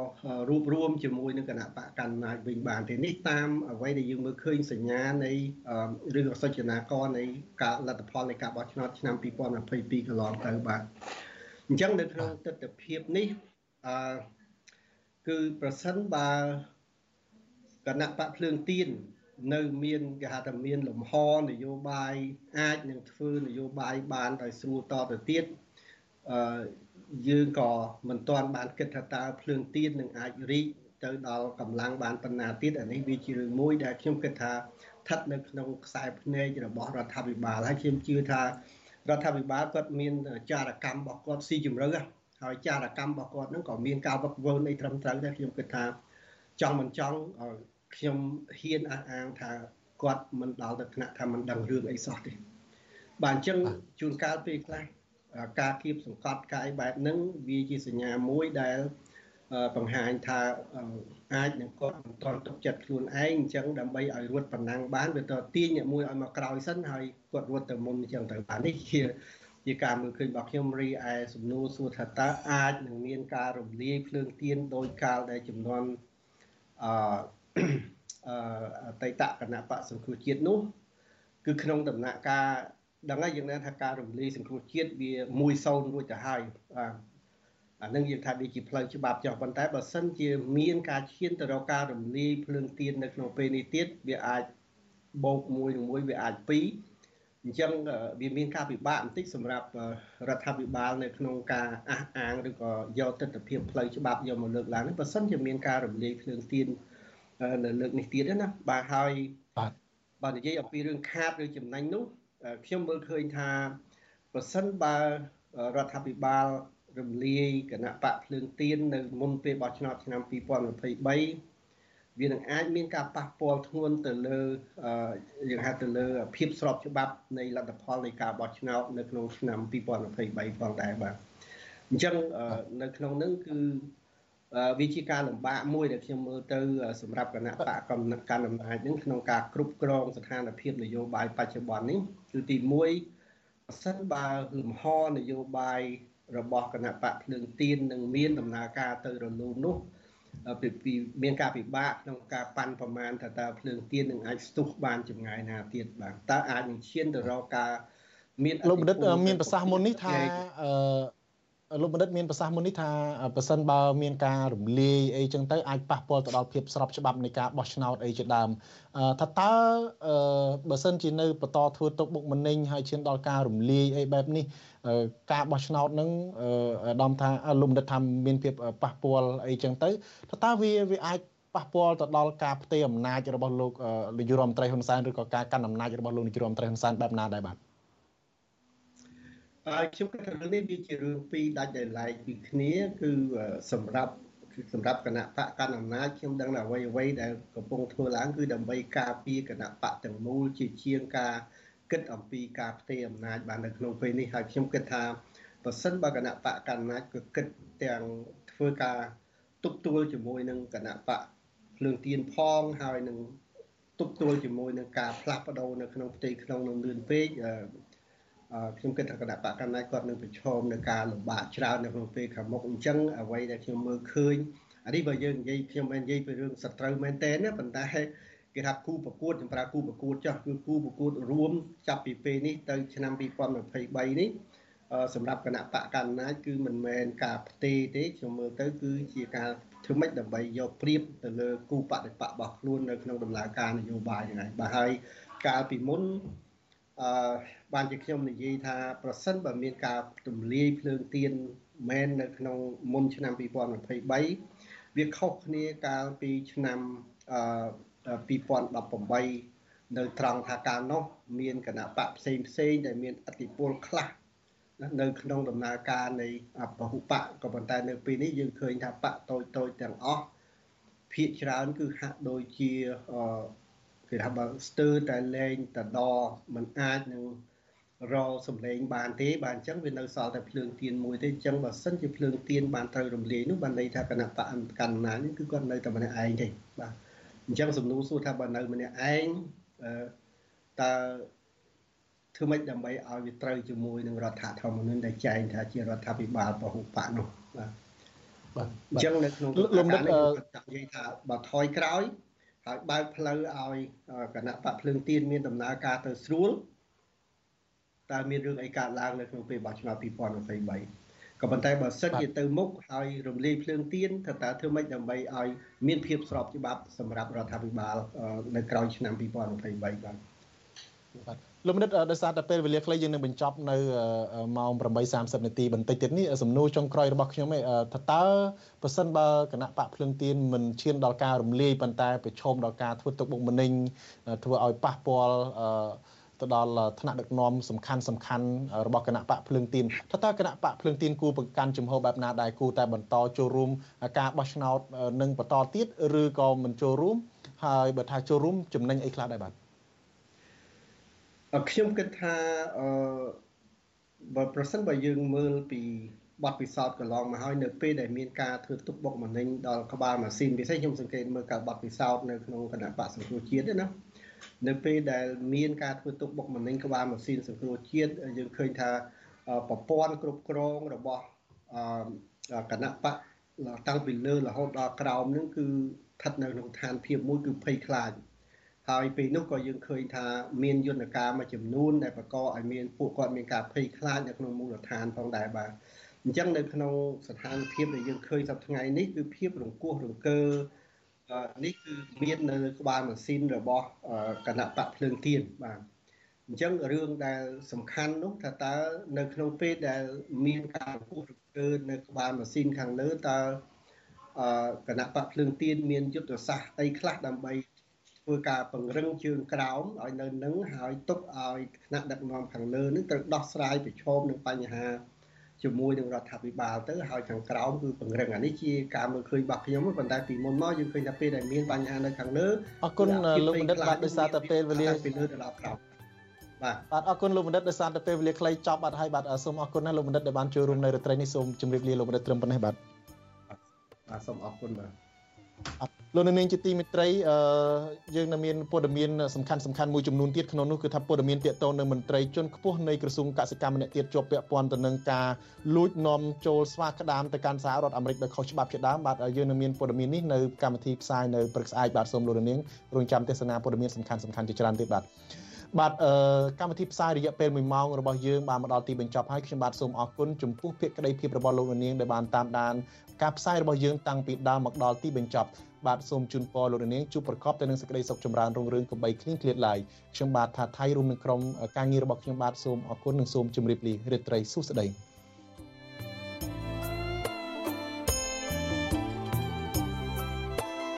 រួបរวมជាមួយនឹងគណៈបកកណ្ដាលវិញបានទេនេះតាមអ្វីដែលយើងមើលឃើញសញ្ញានៃឬក៏សច្ចនាករនៃការលទ្ធផលនៃការបោះឆ្នោតឆ្នាំ2022កន្លងទៅបាទអញ្ចឹងនៅក្នុងទស្សនវិជ្ជានេះអឺគឺប្រសិនបើគណៈបកភ្លើងទៀននៅមានគេហៅថាមានលំហនយោបាយអាចនឹងធ្វើនយោបាយបានដោយស្រួលតទៅទៀតអឺ យើងក៏មិនទាន់បានគិតថាតើភ្លើងទៀននឹងអាចរីកទៅដល់កម្លាំងបានប៉ុណ្ណាទៀតអានេះវាជារឿងមួយដែលខ្ញុំគិតថាស្ថិតនៅក្នុងខ្សែភ្នែករបស់រដ្ឋាភិបាលហើយខ្ញុំជឿថារដ្ឋាភិបាលគាត់មានចារកម្មរបស់គាត់ស៊ីជម្រៅហើយចារកម្មរបស់គាត់ហ្នឹងក៏មានការវឹកវើនៃត្រឹមត្រូវដែរខ្ញុំគិតថាចង់មិនចង់ខ្ញុំហ៊ានអះអាងថាគាត់មិនដល់ទៅថ្នាក់ថាមិនដឹងរឿងអីសោះទេបាទអញ្ចឹងជួនកាលពេលខ្លះ ការគៀបសង្កត់កាយបែបហ្នឹងវាជាសញ្ញាមួយដែលបង្ហាញថាអាចនឹងគាត់មិនតន់ទុកចិត្តខ្លួនឯងអញ្ចឹងដើម្បីឲ្យរត់ប៉ុណ្ណឹងបានវាទៅទាញអ្នកមួយឲ្យមកក្រោយសិនហើយគាត់រត់ទៅមុនអញ្ចឹងទៅបាននេះជាជាការមើលឃើញរបស់ខ្ញុំរីឯសំណួរសួរថាតើអាចនឹងមានការរំលាយភ្លើងទៀនដោយកាលដែលចំនួនអឺអតីតគណៈបកសង្គ្រោះជាតិនោះ គឺក្នុងដំណាក់កាល ដឹងហើយយើងដឹងថាការរំលាយសង្គ្រោះជាតិវា1-0រួចទៅហើយបាទអានឹងយើងថាវាជាផ្លូវច្បាប់ចុះប៉ុន្តែបើសិនជាមានការឈានទៅរកការរំលាយភ្លើងទៀននៅក្នុងពេលនេះទៀតវាអាចបូកមួយនឹងមួយវាអាចពីរអញ្ចឹងវាមានការពិបាកបន្តិចសម្រាប់រដ្ឋាភិបាលនៅក្នុងការអះអាងឬក៏យកទស្សនវិជ្ជាផ្លូវច្បាប់យកមកលើកឡើងនេះបើសិនជាមានការរំលាយភ្លើងទៀននៅលើកនេះទៀតណាបាទហើយបាទនិយាយអំពីរឿងខាតឬចំណេញនោះ ខ្ញុំមើលឃើញថាប្រសិនបើរដ្ឋាភិបាលរំលាយគណៈបកភ្លើងទៀននៅមុនពេលបោះឆ្នោតឆ្នាំ2023វានឹងអាចមានការប៉ះពាល់ធ្ងន់ទៅលើយើងហៅទៅលើភាពស្របច្បាប់នៃលទ្ធផលនៃការបោះឆ្នោតនៅក្នុងឆ្នាំ2023ផងដែរបាទអញ្ចឹងនៅក្នុងនឹងគឺវាជាការលំបាកមួយដែលខ្ញុំមើលទៅសម្រាប់គណៈបកកម្មការអំណាចនឹងក្នុងការគ្រប់គ្រងស្ថានភាពនយោបាយបច្ចុប្បន្ននេះ គឺទី1ប្រសិនបើលំហនយោបាយរបស់គណៈបកភ្លើងទៀននឹងមានដំណើរការទៅរលូននោះពីមានការពិបាកក្នុងការប៉ាន់ប្រមាណថាតើភ្លើងទៀននឹងអាចស្ទុះបានចម្ងាយណាទៀតបាទតើអាចនឹងឈានទៅរកការមានលោកបណ្ឌិតមានប្រសាសន៍មុននេះថាអឺ លោកបណ្ឌិតមានប្រសាសន៍មុននេះថាប្រសិនបើមានការរំលាយអីចឹងទៅអាចប៉ះពាល់ទៅដល់ភាពស្របច្បាប់នៃការបោះឆ្នោតអីជាដើមថាតើបើសិនជានៅបន្តធ្វើទុកបុកម្នេញហើយឈានដល់ការរំលាយអីបែបនេះការបោះឆ្នោតនឹងអាដាមថាលោកបណ្ឌិតថាមានភាពប៉ះពាល់អីចឹងទៅថាតើវាវាអាចប៉ះពាល់ទៅដល់ការផ្ទេរអំណាចរបស់លោកនាយករដ្ឋមន្ត្រីហ៊ុនសែនឬក៏ការកាន់អំណាចរបស់លោកនាយករដ្ឋមន្ត្រីហ៊ុនសែនបែបណាដែរបាទ ហើយខ្ញុំគិតថារឿងនេះវាជារឿងពីរដាច់ដោយឡែកពីគ្នា គឺសម្រាប់សម្រាប់គណៈបកកណ្ដាលអំណាចខ្ញុំដឹងថាអ្វីអ្វីដែលកំពុងធ្វើឡើងគឺដើម្បីការពារគណៈបកទាំងមូលជាជាងការគិតអំពីការផ្ទេរអំណាចបាននៅក្នុងពេលនេះហើយខ្ញុំគិតថាបើសិនបើគណៈបកកណ្ដាលអំណាចក៏គិតទាំងធ្វើការទប់ទួលជាមួយនឹងគណៈបកភ្លើងទៀនផងហើយនឹងទប់ទល់ជាមួយនឹងការផ្លាស់ប្ដូរនៅក្នុងផ្ទៃក្នុងនឹងលឿនពេក ខ្ញុំគិតថាគណៈបកកណ្ដាលគាត់នឹងប្រឈមនឹងការលំបាកច្រើននៅក្នុងពេលខាងមុខអញ្ចឹងអ្វីដែលខ្ញុំមើលឃើញអានេះបើយើងនិយាយខ្ញុំមិននិយាយពីរឿងសត្រូវមែនតើណាប៉ុន្តែគេថាគូប្រកួតខ្ញុំប្រើគូប្រកួតចោះគឺគូប្រកួតរួមចាប់ពីពេលនេះទៅឆ្នាំ2023នេះសម្រាប់គណៈបកកណ្ដាលគឺមិនមែនការផ្ទេរទេខ្ញុំមើលទៅគឺជាការធ្វើម៉េចដើម្បីយកព្រៀបទៅលើគូបដិបករបស់ខ្លួននៅក្នុងដំណើរការនយោបាយហ្នឹងហើយបាទហើយកាលពីមុន អឺបានជាខ្ញុំនិយាយថាប្រសិនបើមានការទម្លាយភ្លើងទៀនមែននៅក្នុងមុនឆ្នាំ2023វាខុសគ្នាកាលពីឆ្នាំអឺ2018នៅត្រង់ថាកាលនោះមានគណៈបកផ្សេងផ្សេងដែលមានអធិបុលខ្លះនៅក្នុងដំណើរការនៃពហុបកក៏ប៉ុន្តែនៅពេលនេះយើងឃើញថាបកតូចតូចទាំងអស់ភាកច្រើនគឺហាក់ដូចជា គេថាបើស្ទើរតែលែងតដมันអាចនឹងរសំឡេងបានទេបាទអញ្ចឹងវានៅសល់តែភ្លើងទៀនមួយទេអញ្ចឹងបើសិនជាភ្លើងទៀនបានត្រូវរំលាយនោះបានន័យថាគណៈបកកណ្ណានេះគឺគាត់នៅតែម្នាក់ឯងទេបាទអញ្ចឹងសំណួរសួរថាបើនៅម្នាក់ឯងតើធ្វើម៉េចដើម្បីឲ្យវាត្រូវជាមួយនឹងរដ្ឋធម្មនុញ្ញដែលចែងថាជារដ្ឋាភិបាលពហុបកនោះបាទបាទអញ្ចឹងនៅក្នុងលំដាប់គាត់និយាយថាបើថយក្រោយ ហើយបើកផ្លូវឲ្យគណៈបកភ្លើងទៀនមានដំណើរការទៅស្រួលតើមានរឿងអីកើតឡើងនៅក្នុងពេលបោះឆ្នោត2023ក៏ប៉ុន្តែបើសិនជាទៅមុខហើយរំលាយភ្លើងទៀនថាតើធ្វើម៉េចដើម្បីឲ្យមានភាពស្របច្បាប់សម្រាប់រដ្ឋាភិបាលនៅក្រោយឆ្នាំ2023បាទបាទ លោកមនិតដោយសារតែពេលវេលាខ្លីយើងនឹងបញ្ចប់នៅម៉ោង8:30នាទីបន្តិចទៀតនេះសំណួរចុងក្រោយរបស់ខ្ញុំឯងថាតើប្រសិនបើគណៈបកភ្លឹងទៀនមិនឈានដល់ការរំលាយប៉ុន្តែប្រឈមដល់ការធ្វើទុកបុកម្នេញធ្វើឲ្យប៉ះពាល់ទៅដល់ថ្នាក់ដឹកនាំសំខាន់សំខាន់របស់គណៈបកភ្លើងទៀនថាតើគណៈបកភ្លើងទៀនគូប្រកាន់ជំហរបែបណាដែរគូតែបន្តចូលរួមការបោះឆ្នោតនឹងបន្តទៀតឬក៏មិនចូលរួមហើយបើថាចូលរួមចំណេញអីខ្លះដែរបាទ ខ្ញុំគិតថាអឺបើប្រសិនបើយើងមើលពីបទពិសោធន៍កន្លងមកហើយនៅពេលដែលមានការធ្វើទុកបុកម្នេញដល់ក្បាលម៉ាស៊ីនពិសេសខ្ញុំសង្កេតមើលការបទពិសោធន៍នៅក្នុងគណៈបកសង្គ្រោះជាតិណានៅពេលដែលមានការធ្វើទុកបុកម្នេញក្បាលម៉ាស៊ីនសង្គ្រោះជាតិយើងឃើញថាប្រព័ន្ធគ្រប់គ្រងរបស់គណៈបកតាំងពីលើរហូតដល់ក្រោមនឹងគឺស្ថិតនៅក្នុងឋានភាពមួយគឺភ័យខ្លាច ហើយពេលនោះក៏យើងឃើញថាមានយន្តការមួយចំនួនដែលបង្កឲ្យមានពួកគាត់មានការភ័យខ្លាចនៅក្នុងមូលដ្ឋានផងដែរបាទអញ្ចឹងនៅក្នុងស្ថានភាពដែលយើងឃើញសប្តាហ៍ថ្ងៃនេះគឺភាពរង្គោះរង្គើនេះគឺមាននៅក្បាលម៉ាស៊ីនរបស់គណៈបកភ្លើងទៀនបាទអញ្ចឹងរឿងដែលសំខាន់នោះថាតើនៅក្នុងពេលដែលមានការរង្គោះរង្គើនៅក្បាលម៉ាស៊ីនខាងលើតើគណៈបកភ្លើងទៀនមានយុទ្ធសាស្ត្រអីខ្លះដើម្បី ធ្វើការពង្រឹងជើងក្រោមឲ្យនៅនឹងហើយទុកឲ្យថ្នាក់ដឹកនាំខាងលើនឹងត្រូវដោះស្រាយប្រឈមនឹងបញ្ហាជាមួយនឹងរដ្ឋាភិបាលទៅហើយខាងក្រោមគឺពង្រឹងអានេះជាការមើលឃើញរបស់ខ្ញុំប៉ុន្តែពីមុនមកយើងឃើញថាពេលដែលមានបញ្ហានៅខាងលើអរគុណលោកបណ្ឌិតបាទដោយសារតែពេលវេលាពីលើទៅដល់ក្រោមបាទបាទអរគុណលោកបណ្ឌិតដោយសារតែពេលវេលាខ្លីចប់បាត់ហើយបាទសូមអរគុណណាស់លោកបណ្ឌិតដែលបានចូលរួមនៅរាត្រីនេះសូមជម្រាបលាលោកបណ្ឌិតត្រឹមប៉ុណ្ណេះបាទបាទសូមអរគុណបាទ លោកនាងជាទីមេត្រីអឺយើងនៅមានព័ត៌មានសំខាន់សំខាន់មួយចំនួនទៀតក្នុងនោះគឺថាព័ត៌មានទាក់ទងនឹងមន្ត្រីជាន់ខ្ពស់នៃក្រសួងកសិកម្មម្នាក់ទៀតជាប់ពាក់ព័ន្ធទៅនឹងការលួចនាំចូលស្វាក្តាមទៅកាន់សហរដ្ឋអាមេរិកដោយខុសច្បាប់ជាដើមបាទយើងនៅមានព័ត៌មាននេះនៅកម្មវិធីផ្សាយនៅព្រឹកស្អែកបាទសូមលោកនាងរងចាំទេសនាព័ត៌មានសំខាន់សំខាន់ជាច្រើនទៀតបាទបាទអឺកម្មវិធីផ្សាយរយៈពេល1ម៉ោងរបស់យើងបានមកដល់ទីបញ្ចប់ហើយខ្ញុំបាទសូមអរគុណចំពោះភាគក្តីភាពរបស់លោកនាងដែលបានតាមដានការផ្សាយរបស់យើងតាំងពីដើមមកដល់ទីបញ្ចប់ បាទសូមជូនពរលោកនាងជួបប្រកបទៅនឹងសេចក្តីសុខចម្រើនរុងរឿងកុំបីឃ្លៀងឃ្លាតឡើយខ្ញុំបាទថាថៃរួមនឹងក្រុមការងាររបស់ខ្ញុំបាទសូមអរគុណនិងសូមជម្រាបលារាត្រីសួស្តី